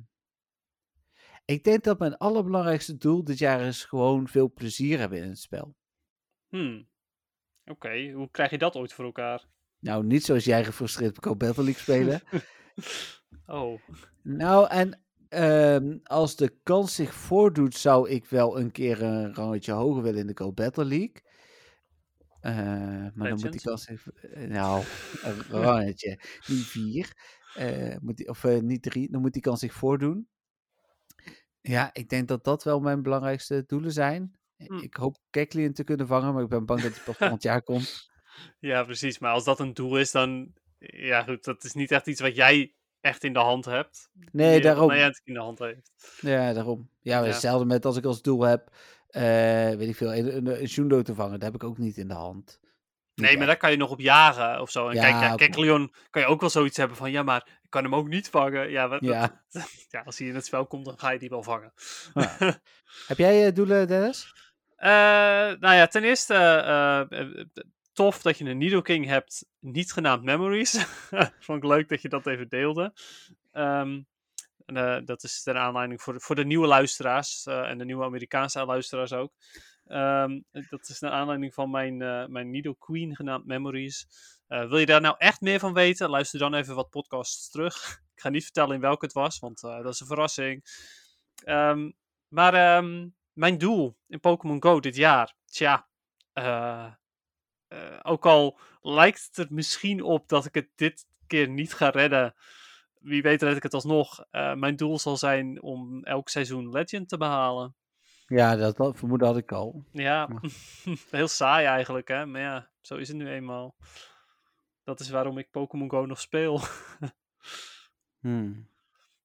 ik denk dat mijn allerbelangrijkste doel dit jaar is gewoon veel plezier hebben in het spel. Hmm. Oké, hoe krijg je dat ooit voor elkaar? Nou, niet zoals jij gefrustreerd Pro Battle League spelen. Oh, Nou, en ehm, als de kans zich voordoet, zou ik wel een keer een rangetje hoger willen in de Go Battle League. Eh, maar dan moet die kans even. eh, Nou, een rangetje. Niet vier. eh, moet die, of eh, niet drie. Dan moet die kans zich voordoen. Ja, ik denk dat dat wel mijn belangrijkste doelen zijn. Hm. Ik hoop Keklien te kunnen vangen, maar ik ben bang dat hij pas volgend jaar komt. ja, precies. Maar als dat een doel is, dan... Ja, goed, dat is niet echt iets wat jij echt in de hand hebt. Nee, wat daarom. Niantic in de hand heeft. Ja, daarom. Ja, Ja. hetzelfde met als ik als doel heb, eh, weet ik veel, een, een, een Shundo te vangen. Dat heb ik ook niet in de hand. Nee, maar daar kan je nog op jagen of zo. En Ja, kijk, ja, oké. Kekleon kan je ook wel zoiets hebben van... Ja, maar ik kan hem ook niet vangen. Ja, wat, Ja. ja, als hij in het spel komt, dan ga je die wel vangen. Heb jij eh, doelen, Dennis? Eh, nou ja, ten eerste eh, eh, eh, tof dat je een Nidoking hebt, niet genaamd Memories. Vond ik leuk dat je dat even deelde. Ehm, en, eh, dat is ter aanleiding voor, voor de nieuwe luisteraars eh, en de nieuwe Amerikaanse luisteraars ook. Ehm, dat is naar aanleiding van mijn, eh mijn Nido Queen genaamd Memories. Wil je daar nou echt meer van weten? Luister dan even wat podcasts terug. Ik ga niet vertellen in welke het was, want dat is een verrassing. Ehm, maar mijn doel in Pokémon Go dit jaar, tja, eh, ook al lijkt het er misschien op dat ik het dit keer niet ga redden, wie weet red ik het alsnog. Eh, mijn doel zal zijn om elk seizoen Legend te behalen. Ja, dat, dat vermoeden had ik al. Ja, Ja. heel saai eigenlijk, hè? Maar ja, zo is het nu eenmaal. Dat is waarom ik Pokémon Go nog speel. Hmm.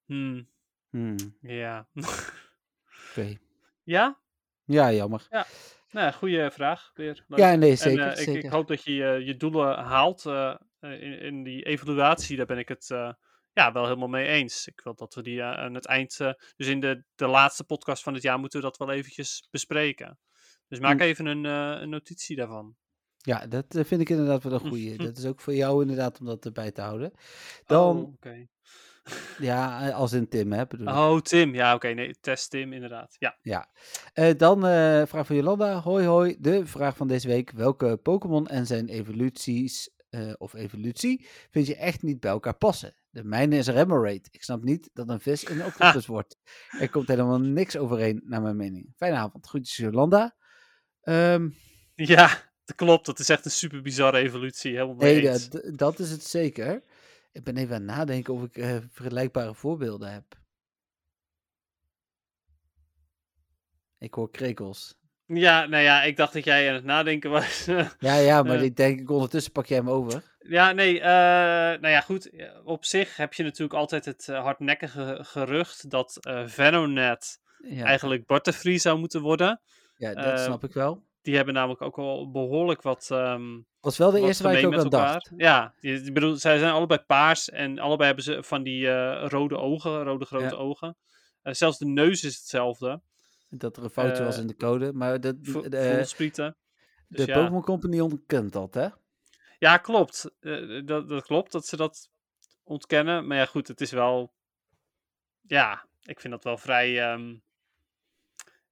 Hmm, Hmm. ja. Oké. ja? Ja, jammer. Nou, goede vraag weer. Leuk. Ja, nee, En zeker. eh, ik, zeker. ik hoop dat je je, je doelen haalt eh, eh, in, in die evaluatie. Daar ben ik het eh, ja, wel helemaal mee eens. Ik wil dat we die eh, aan het eind, eh, dus in de, de laatste podcast van het jaar, moeten we dat wel eventjes bespreken. Dus maak Mm. even een, eh, een notitie daarvan. Ja, dat eh, vind ik inderdaad wel een goeie. dat is ook voor jou inderdaad om dat erbij te houden. Dan, Oh, oké. Ja, eh, als in Tim, hè, bedoel ik. Oh, Tim. Ja, oké. nee, test Tim, inderdaad. Ja. Eh, dan eh vraag van Jolanda. Hoi hoi. De vraag van deze week. Welke Pokémon en zijn evoluties eh, of evolutie vind je echt niet bij elkaar passen? De mijne is Remoraid. Ik snap niet dat een vis een octopus wordt. Er komt helemaal niks overeen naar mijn mening. Fijne avond. Groetjes Jolanda. Ehm, Ja, dat klopt. Dat is echt een super bizarre evolutie. Helemaal nee, dat, dat is het zeker. Ik ben even aan het nadenken of ik eh, vergelijkbare voorbeelden heb. Ik hoor krekels. Ja, nou ja, ik dacht dat jij aan het nadenken was. Ja, ja, maar Eh. ik denk, ondertussen pak jij hem over. Ja, nee, eh, nou ja, goed. Op zich heb je natuurlijk altijd het hardnekkige gerucht dat Venonet Ja, eigenlijk Butterfree zou moeten worden. ja dat snap ik wel. Die hebben namelijk ook al behoorlijk wat. ehm was wel de eerste waar ik ook aan elkaar. dacht. Ja, ik bedoel, zij zijn allebei paars en allebei hebben ze van die eh, rode ogen, rode grote Ja. ogen. Eh, zelfs de neus is hetzelfde. Dat er een foutje was Eh, in de code. Maar de, Vo- de, de. Dus ja. Pokémon Company ontkent dat, hè? Ja, klopt. Eh, dat, dat klopt dat ze dat ontkennen. Maar ja, goed, het is wel. Ja, ik vind dat wel vrij. ehm,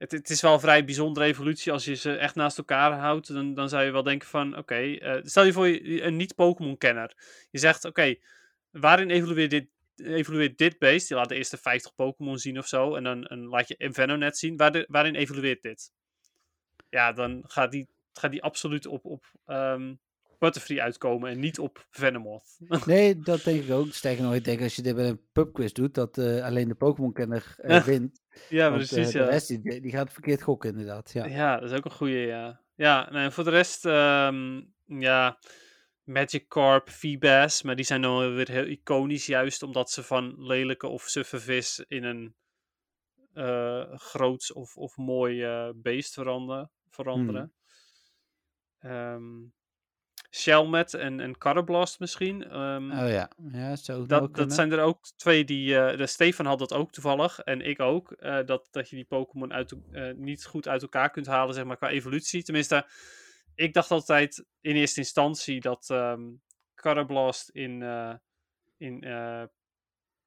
Het, het is wel een vrij bijzondere evolutie. Als je ze echt naast elkaar houdt, dan, dan zou je wel denken van... Oké, eh, stel je voor je een niet-Pokémon-kenner. Je zegt, oké, waarin evolueert dit, evolueert dit beest? Je laat de eerste 50 Pokémon zien of zo. En dan laat je Invenonet zien. Waarin evolueert dit? Ja, dan gaat die, gaat die absoluut op, op ehm, Butterfree uitkomen en niet op Venomoth. Nee, dat denk ik ook. Sterker nog, ik denk als je dit bij een pubquiz doet, dat eh, alleen de Pokémon-kenner eh, Ja, wint. ja, Want, eh, precies. de ja. rest die, die gaat verkeerd gokken, inderdaad. Ja. Ja, dat is ook een goede, ja. Ja, nee, voor de rest, ehm, ja, Magikarp, Feebas, maar die zijn dan weer heel iconisch, juist omdat ze van lelijke of suffe vis in een groots of, of mooi beest veranderen. veranderen. Ehm, Shelmet en, en Carablast misschien. Ehm, Oh ja, ja, zo dat, dat zijn er ook twee die. eh, de Stefan had dat ook toevallig. En ik ook. eh, dat, dat je die Pokémon uit, eh, niet goed uit elkaar kunt halen, zeg maar, qua evolutie. Tenminste, ik dacht altijd in eerste instantie dat ehm Carablast in. in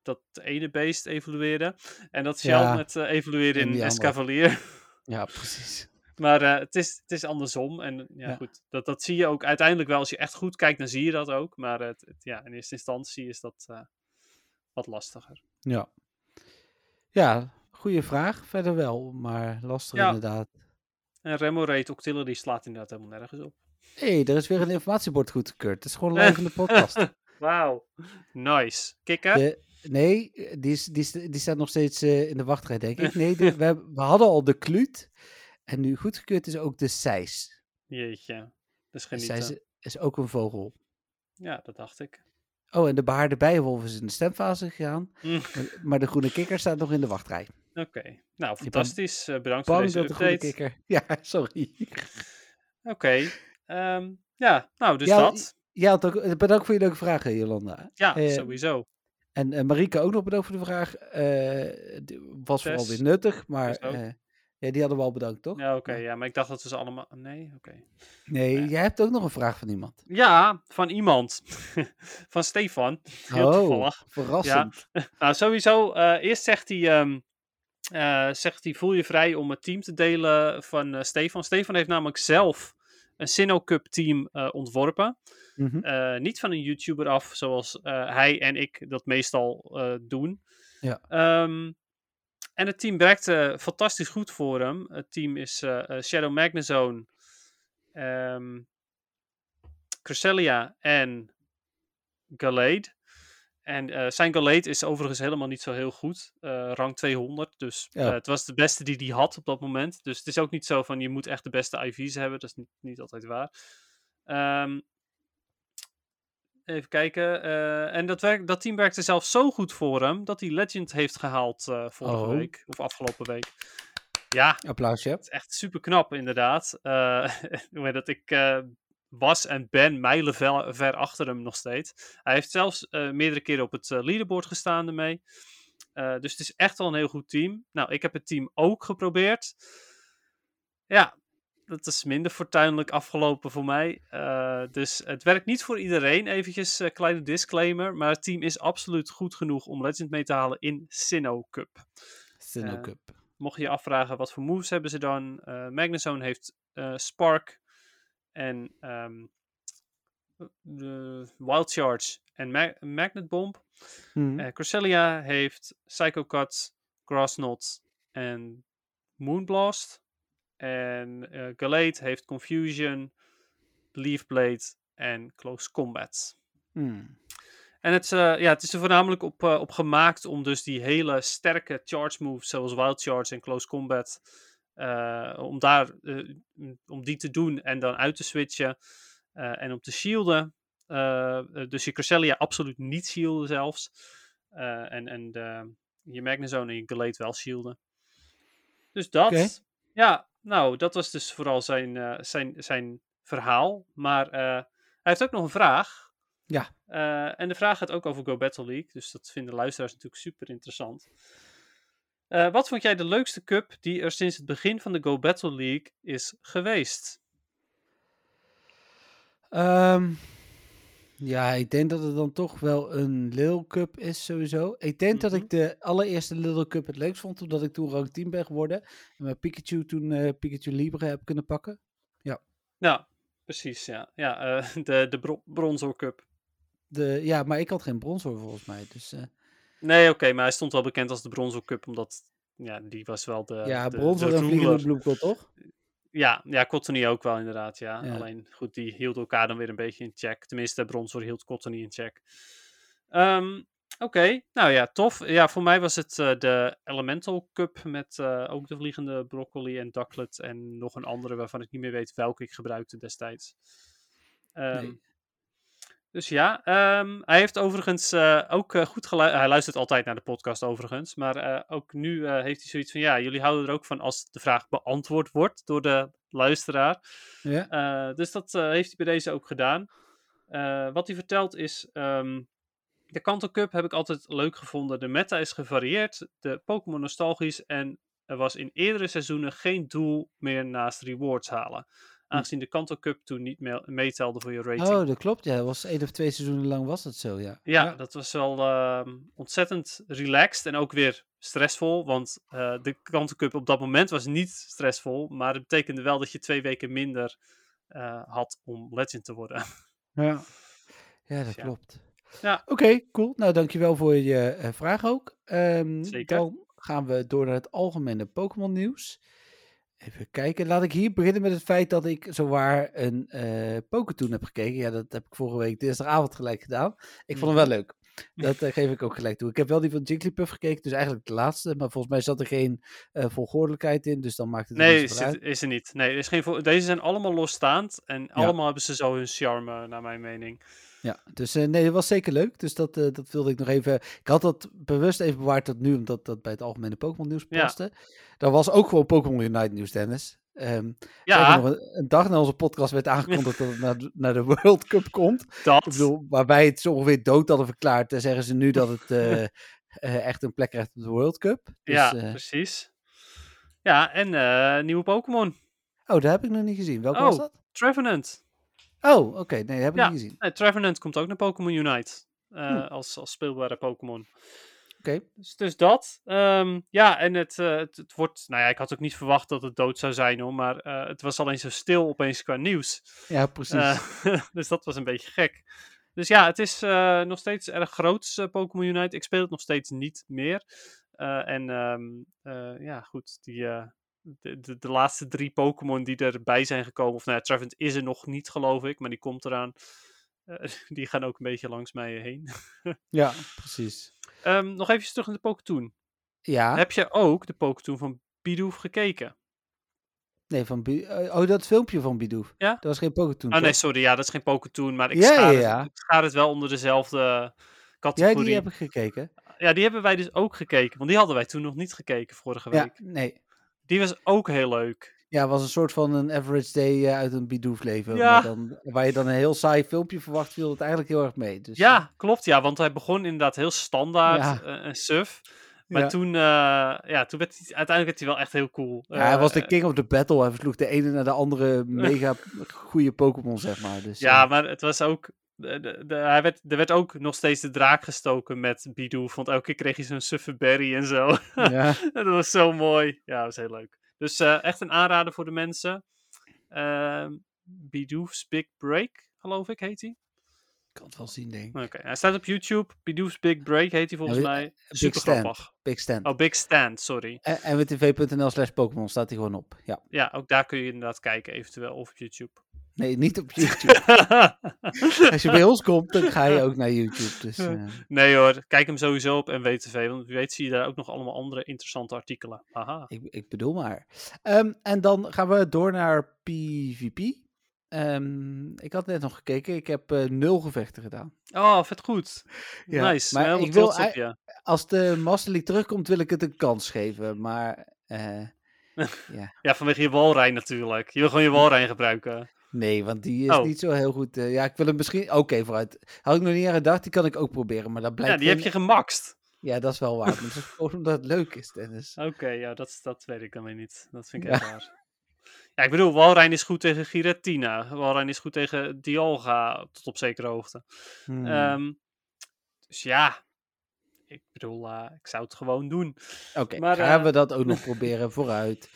dat ene beest evolueerde. En dat Ja, eh evolueerde in in. Escavalier. Ja, precies. Maar eh, het, is, het is andersom. En ja, Ja. goed. Dat, dat zie je ook uiteindelijk wel. Als je echt goed kijkt, dan zie je dat ook. Maar het, het- ja, in eerste instantie is dat eh, wat lastiger. Ja. Ja, goede vraag. Verder wel, maar lastig Ja. inderdaad. En Remoraid Octillery slaat inderdaad helemaal nergens op. Hé, hey, er is weer een informatiebord goedgekeurd. Het is gewoon live in de podcast. Wauw. Nice. Kikken? De- nee, die, is, die, is- die staat nog steeds eh, in de wachtrij, denk ik. Nee, de- we, we hadden al de kluut. En nu goedgekeurd is ook de seis. Jeetje. Dat is De genieten. seis is ook een vogel. Ja, dat dacht ik. Oh, en de behaarde bijenwolf is in de stemfase gegaan. Mm, Maar, de groene kikker staat nog in de wachtrij. Oké. Nou, fantastisch. Eh, bedankt voor deze dat de groene update. kikker... Ja, sorry. Oké. ehm, ja, nou, dus Ja, dat. Ja, bedankt voor je leuke vragen, Jolanda. Ja, eh, sowieso. En eh, Marieke ook nog bedankt voor de vraag. Die was vooral weer nuttig, maar ja, die hadden we al bedankt, toch? Ja, oké. ja, maar ik dacht dat we ze allemaal... Nee, oké. Nee, Ja. jij hebt ook nog een vraag van iemand. Ja, van iemand. van Stefan. Heel oh, toevallig. verrassend. Nou, sowieso. eh, eerst zegt hij, ehm, eh, zegt hij: voel je vrij om het team te delen van eh, Stefan. Stefan heeft namelijk zelf een Sinnoh Cup team ontworpen. Mhm. Niet van een YouTuber af, zoals hij en ik dat meestal doen. Ja. Ehm, en het team werkte fantastisch goed voor hem. Het team is eh, eh, Shadow Magnezone, ehm Cresselia en Gallade. En eh, zijn Gallade is overigens helemaal niet zo heel goed. eh, rang 200. Dus Ja. eh, het was de beste die hij had op dat moment. Dus het is ook niet zo van je moet echt de beste IV's hebben. Dat is niet, niet altijd waar. Ehm, even kijken. eh, en dat, werk, dat team werkte zelfs zo goed voor hem dat hij Legend heeft gehaald eh, vorige Oh. week. Of afgelopen week. Ja, Applausje. het is echt super knap, inderdaad. Heet dat ik was en ben mijlen ver, ver achter hem nog steeds. Hij heeft zelfs meerdere keren op het leaderboard gestaan ermee. Dus het is echt wel een heel goed team. Nou, ik heb het team ook geprobeerd. Ja, dat is minder fortuinlijk afgelopen voor mij. Eh, dus het werkt niet voor iedereen. Eventjes een kleine disclaimer. Maar het team is absoluut goed genoeg om Legend mee te halen in Sinnoh Cup. Sinnoh eh, Cup. Mocht je je afvragen wat voor moves hebben ze dan. Magnezone heeft Spark en ehm, de Wild Charge en Ma- Magnet Bomb. Eh Cresselia heeft Psycho Cut, Grassknot en Moonblast. En Gallade heeft Confusion, Leaf Blade en Close Combat. Mhm. En het, eh, ja, het is er voornamelijk op, eh, op gemaakt om dus die hele sterke charge moves, zoals Wild Charge en Close Combat, om, daar, om die te doen en dan uit te switchen en om te shielden. Dus je Cresselia absoluut niet shielden zelfs. En en de, je Magnezone en je Gallade wel shielden. Dus dat. Ja, nou, dat was dus vooral zijn, eh, zijn, zijn verhaal. Maar eh, hij heeft ook nog een vraag. Ja. Eh, en de vraag gaat ook over Go Battle League. Dus dat vinden luisteraars natuurlijk super interessant. Wat vond jij de leukste cup die er sinds het begin van de Go Battle League is geweest? Ehm, ja, ik denk dat het dan toch wel een Lil Cup is sowieso. Ik denk dat Mhm. ik de allereerste Lil Cup het leukst vond, omdat ik toen rank 10 ben geworden. En met Pikachu toen eh, Pikachu Libre heb kunnen pakken. Nou, precies, ja. Ja, eh, de, de Cup. De, ja, maar ik had geen bronsor volgens mij. Dus eh, Nee, oké, maar hij stond wel bekend als de Bronzor Cup, omdat ja, die was wel de. ja, de, bronsor de en vliegende ruler. bloemkool toch? Ja, ja, Cottony ook wel inderdaad, ja. Ja. Alleen, goed, die hielden elkaar dan weer een beetje in check. Tenminste, Bronzor hield Cottony in check. Ehm, Oké, nou ja, tof. Ja, voor mij was het eh, de Elemental Cup met eh, ook de vliegende broccoli en ducklet en nog een andere waarvan ik niet meer weet welke ik gebruikte destijds. Ehm, Nee. Dus ja, ehm, hij heeft overigens eh, ook eh, goed geluisterd. Hij luistert altijd naar de podcast overigens. Maar eh, ook nu heeft hij zoiets van, ja, jullie houden er ook van als de vraag beantwoord wordt door de luisteraar. Ja. Dus dat heeft hij bij deze ook gedaan. Wat hij vertelt is, ehm, de Kanto Cup heb ik altijd leuk gevonden. De meta is gevarieerd, de Pokémon nostalgisch en er was in eerdere seizoenen geen doel meer naast rewards halen. Aangezien de Kanto Cup toen niet me- meetelde voor je rating. Oh, dat klopt. Ja, dat was één of twee seizoenen lang was dat zo, ja. Ja, dat was wel ehm, ontzettend relaxed en ook weer stressvol. Want eh, de Kanto Cup op dat moment was niet stressvol. Maar het betekende wel dat je twee weken minder eh, had om legend te worden. Ja, ja dat Ja. klopt. Ja. Oké, cool. Nou, dankjewel voor je eh, vraag ook. Ehm, Zeker. Dan gaan we door naar het algemene Pokémon nieuws. Even kijken. Laat ik hier beginnen met het feit dat ik zowaar een Pokétoon heb gekeken. Ja, dat heb ik vorige week dinsdagavond gelijk gedaan. Ik vond hem wel leuk. Dat eh, geef ik ook gelijk toe. Ik heb wel die van Jigglypuff gekeken, dus eigenlijk de laatste. Maar volgens mij zat er geen volgordelijkheid in, dus dan maakt het Nee, zit- uit. is er niet. Nee, er is geen deze zijn allemaal losstaand. En Ja. allemaal hebben ze zo hun charme, naar mijn mening. Ja, dus eh, nee, dat was zeker leuk. Dus dat, dat wilde ik nog even. Ik had dat bewust even bewaard tot nu, omdat dat bij het algemene Pokémon nieuws Ja. paste. Daar was ook gewoon Pokémon Unite nieuws, Dennis. Ehm Ja, nog, een, dag na onze podcast werd aangekondigd dat het naar, de- naar de World Cup komt. dat. Ik bedoel, waar wij het zo ongeveer dood hadden verklaard, dan zeggen ze nu dat het eh, eh, echt een plek krijgt op de World Cup. Dus, ja, eh, precies. Ja, en nieuwe Pokémon. oh, dat heb ik nog niet gezien. Welke Oh. was dat? Trevenant. Oh, oké. Nee, dat heb ik Ja. niet gezien. Nee, Trevenant komt ook naar Pokémon Unite. Hm. als, als speelbare Pokémon. Dus, dus dat. Ehm, ja, en het, eh, het, het wordt... Nou ja, ik had ook niet verwacht dat het dood zou zijn, hoor. Maar eh, het was alleen zo stil opeens qua nieuws. Ja, precies. Eh, dus dat was een beetje gek. Dus ja, het is nog steeds erg groot, Pokémon Unite. Ik speel het nog steeds niet meer. En ehm, eh, ja, goed, die, de, de, de laatste drie Pokémon die erbij zijn gekomen, of nou ja, is er nog niet, geloof ik, maar die komt eraan. Eh, die gaan ook een beetje langs mij heen. ja, precies. Ehm, nog even terug naar de Pokétoon. Ja. Heb je ook de Pokétoon van Bidoof gekeken? Nee, van Bi- eh, oh, dat filmpje van Bidoof. Ja? Dat was geen Pokétoon. Oh nee, sorry, ja, dat is geen Pokétoon, maar ik, Ja, schaar, ja, ja. Het, ik schaar het wel onder dezelfde Ja, categorie. die heb ik gekeken. Ja, die hebben wij dus ook gekeken. Want die hadden wij toen nog niet gekeken vorige Ja, week. nee. Die was ook heel leuk. Ja, het was een soort van een average day eh, uit een Bidoof leven. Ja. Dan, waar je dan een heel saai filmpje verwacht, viel het eigenlijk heel erg mee. Dus, ja, klopt. Ja, want hij begon inderdaad heel standaard eh, en suf. Maar Ja. toen, eh, ja, toen werd hij, uiteindelijk werd hij wel echt heel cool. Ja, hij was de Eh, king of the battle. Hij versloeg de ene naar de andere mega goede Pokémon, zeg maar. Dus, Ja, eh, maar het was ook. De, de, de- hij werd, er werd ook nog steeds de draak gestoken met Bidoof. Want elke keer kreeg je zo'n suffe berry en zo. ja. dat was zo mooi. Ja, dat was heel leuk. Dus eh, echt een aanrader voor de mensen. Bidoof's Big Break, geloof ik, heet hij. Ik kan het wel zien, denk ik. Oké, hij staat op YouTube. Bidoof's Big Break heet hij volgens Ja, mij. Big Super Stand. grappig. Big Stand. Oh, Big Stand, sorry. En, en wtv.nl slash Pokémon staat hij gewoon op. Ja. Ja, ook daar kun je inderdaad kijken, eventueel, of op YouTube. Nee, niet op YouTube. Als je bij ons komt, dan ga je ook naar YouTube. Dus, eh, nee hoor, kijk hem sowieso op NWTV, want wie weet zie je daar ook nog allemaal andere interessante artikelen. Haha. ik, ik bedoel maar. Ehm, en dan gaan we door naar PvP. Ehm, ik had net nog gekeken. Ik heb eh, nul gevechten gedaan. Oh, vet goed. Ja, nice. maar ik wil op. Als de Master League terugkomt, wil ik het een kans geven. Maar eh, Ja, vanwege je walrein natuurlijk. Je wil gewoon je walrein gebruiken. Nee, want die is Oh. niet zo heel goed. eh, ja, ik wil hem misschien... Oké, vooruit. Had ik nog niet aan gedacht. Die kan ik ook proberen. Maar dat blijkt Ja, die heb je gemaxt. Ja, dat is wel waar. Maar dat is gewoon omdat het leuk is, Dennis. Oké, ja, dat, dat weet ik dan weer niet. Dat vind ik Ja. echt raar. Ja, ik bedoel, Walrein is goed tegen Giratina. Walrein is goed tegen Dialga, tot op zekere hoogte. Hmm. Ehm, dus ja, ik bedoel, eh, ik zou het gewoon doen. Oké, maar, gaan eh, we dat ook nog proberen vooruit.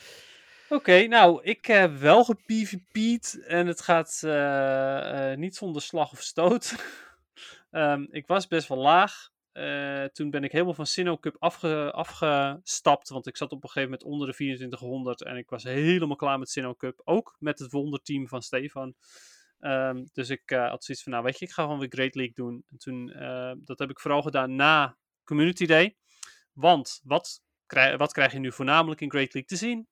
Oké, nou, ik heb wel gepvp'd en het gaat eh, eh, niet zonder slag of stoot. Ehm, ik was best wel laag. Eh, toen ben ik helemaal van Sinnoh Cup afge- afgestapt, want ik zat op een gegeven moment onder de 2400 en ik was helemaal klaar met Sinnoh Cup. Ook met het wonderteam van Stefan. Ehm, dus ik had zoiets van, nou weet je, ik ga gewoon weer Great League doen. En toen, dat heb ik vooral gedaan na Community Day. Want, wat, wat krijg je nu voornamelijk in Great League te zien?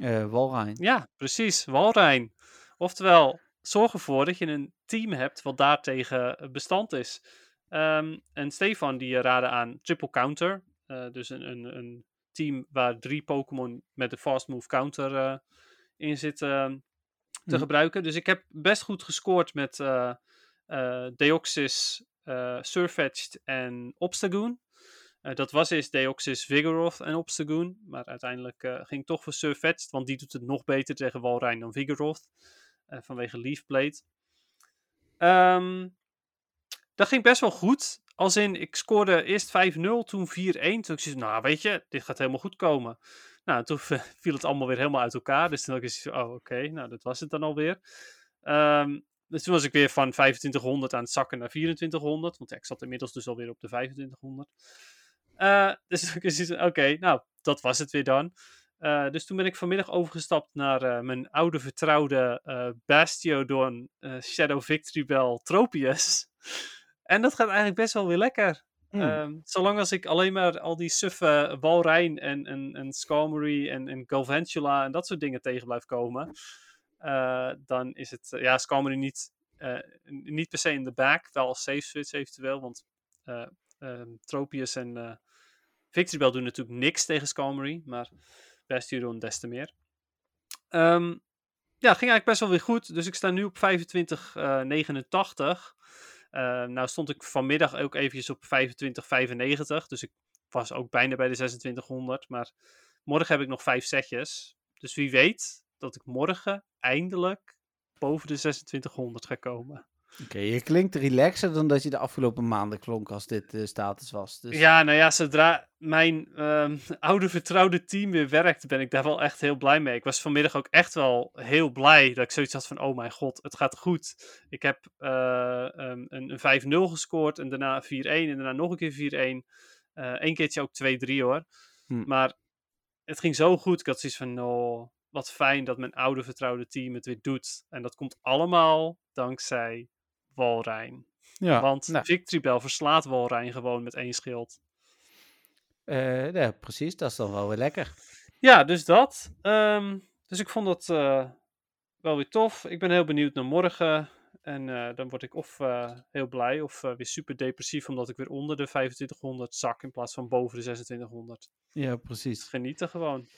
Eh Walrein. Ja, precies. Walrein. Oftewel, zorg ervoor dat je een team hebt wat daartegen bestand is. Ehm, en Stefan die raadde aan Triple Counter. eh, dus een, een, een team waar drie Pokémon met de Fast Move Counter eh, in zitten te Mhm. gebruiken. Dus ik heb best goed gescoord met eh eh, Deoxys, eh Surfetched en Obstagoon. Eh, dat was eerst Deoxys, Vigoroth en Obstagoon. Maar uiteindelijk eh, ging toch voor Surfetched, want die doet het nog beter tegen Walrein dan Vigoroth. eh, vanwege Leaf Blade. Ehm, dat ging best wel goed. Als in, ik scoorde eerst 5-0, toen 4-1. Toen ik nou weet je, dit gaat helemaal goed komen. Nou, toen viel het allemaal weer helemaal uit elkaar. Dus toen had ik oh oké, nou dat was het dan alweer. Ehm dus toen was ik weer van 2500 aan het zakken naar 2400. Want ik zat inmiddels dus alweer op de 2500. Eh, dus oké, nou, dat was het weer dan. Eh, dus toen ben ik vanmiddag overgestapt naar eh, mijn oude vertrouwde Bastiodon Shadow Victory Bell Tropius. En dat gaat eigenlijk best wel weer lekker. Hmm. Ehm, zolang als ik alleen maar al die suffe Walrein en, en, en Skarmory en, en Galvantula en dat soort dingen tegen blijf komen, dan is het, ja, Skarmory niet, niet per se in de back, wel als safe switch eventueel, want eh, ehm, Tropius en eh Victory Bell doen natuurlijk niks tegen Skarmory, maar Bastiodon des te meer. Ehm, ja, ging eigenlijk best wel weer goed, dus ik sta nu op 25, eh 89. Eh, nou stond ik vanmiddag ook eventjes op 25,95. Dus ik was ook bijna bij de 2600. Maar morgen heb ik nog vijf setjes. Dus wie weet dat ik morgen eindelijk boven de 2600 ga komen. Oké, je klinkt relaxer dan dat je de afgelopen maanden klonk als dit de status was. Dus... Ja, nou ja, zodra mijn ehm, oude vertrouwde team weer werkt, ben ik daar wel echt heel blij mee. Ik was vanmiddag ook echt wel heel blij dat ik zoiets had van, oh mijn god, het gaat goed. Ik heb eh, ehm, een, een 5-0 gescoord en daarna 4-1 en daarna nog een keer 4-1. Eh Eén keertje ook 2-3 hoor. Hm. Maar het ging zo goed. Ik had zoiets van, oh, wat fijn dat mijn oude vertrouwde team het weer doet. En dat komt allemaal dankzij Walrein. ja, Want nou, Victory Bell verslaat Walrein gewoon met één schild. eh, ja, precies, dat is dan wel weer lekker. Ja, dus dat. Ehm, dus ik vond dat eh, wel weer tof. Ik ben heel benieuwd naar morgen. En eh, dan word ik of heel blij of weer super depressief omdat ik weer onder de 2500 zak in plaats van boven de 2600. Ja, precies. Genieten gewoon.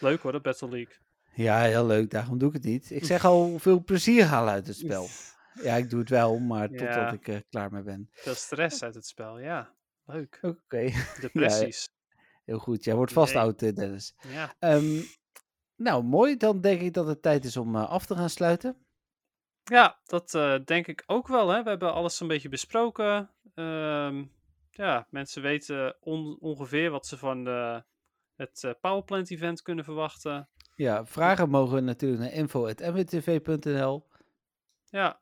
Leuk hoor, dat Battle League. Ja, heel leuk, daarom doe ik het niet. Ik zeg al veel plezier halen uit het spel. Ja, ik doe het wel, maar totdat ik er klaar mee ben. Veel stress uit het spel, ja. Leuk. Oké, Depressies. heel goed. Jij wordt vast Nee. oud, eh, Dennis. Ja. Ehm, nou, mooi. Dan denk ik dat het tijd is om eh, af te gaan sluiten. Ja, dat eh, denk ik ook wel. Hè. We hebben alles een beetje besproken. Ehm, ja, mensen weten on- ongeveer wat ze van de, het eh, Powerplant event kunnen verwachten. Ja, vragen mogen natuurlijk naar info.mwtv.nl. Ja,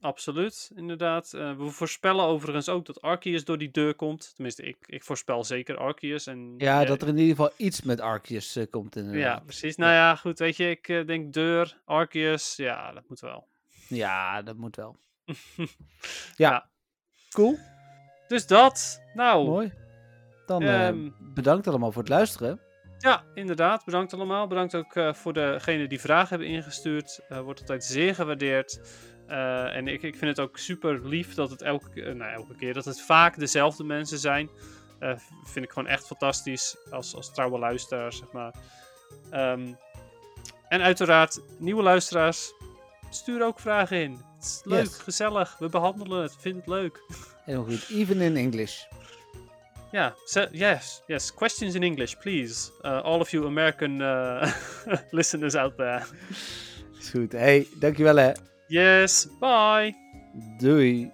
absoluut, inderdaad. Eh, we voorspellen overigens ook dat Arceus door die deur komt. Tenminste, ik, ik voorspel zeker Arceus. En, Ja, jij- dat er in ieder geval iets met Arceus eh, komt Ja, inderdaad. precies. Nou ja, goed, weet je, ik eh, denk deur, Arceus, ja, dat moet wel. Ja, dat moet wel. Ja. Ja. Cool, Dus dat, nou, mooi. Dan eh, Ehm, bedankt allemaal voor het luisteren. Ja, inderdaad. Bedankt allemaal. Bedankt ook eh, voor degenen die vragen hebben ingestuurd. Eh, wordt altijd zeer gewaardeerd. Eh, en ik, ik vind het ook super lief dat het elke, ke- nou, elke keer dat het vaak dezelfde mensen zijn. Eh, vind ik gewoon echt fantastisch als, als trouwe luisteraar, zeg maar. Ehm, en uiteraard, nieuwe luisteraars, stuur ook vragen in. Het is leuk, Yes. gezellig. We behandelen het. Vind het leuk. Heel goed, even in English. Ja, yes, yes. Questions in English, please. All of you American uh, listeners out there. Is goed. Hey, dankjewel hè. Yes, bye. Doei.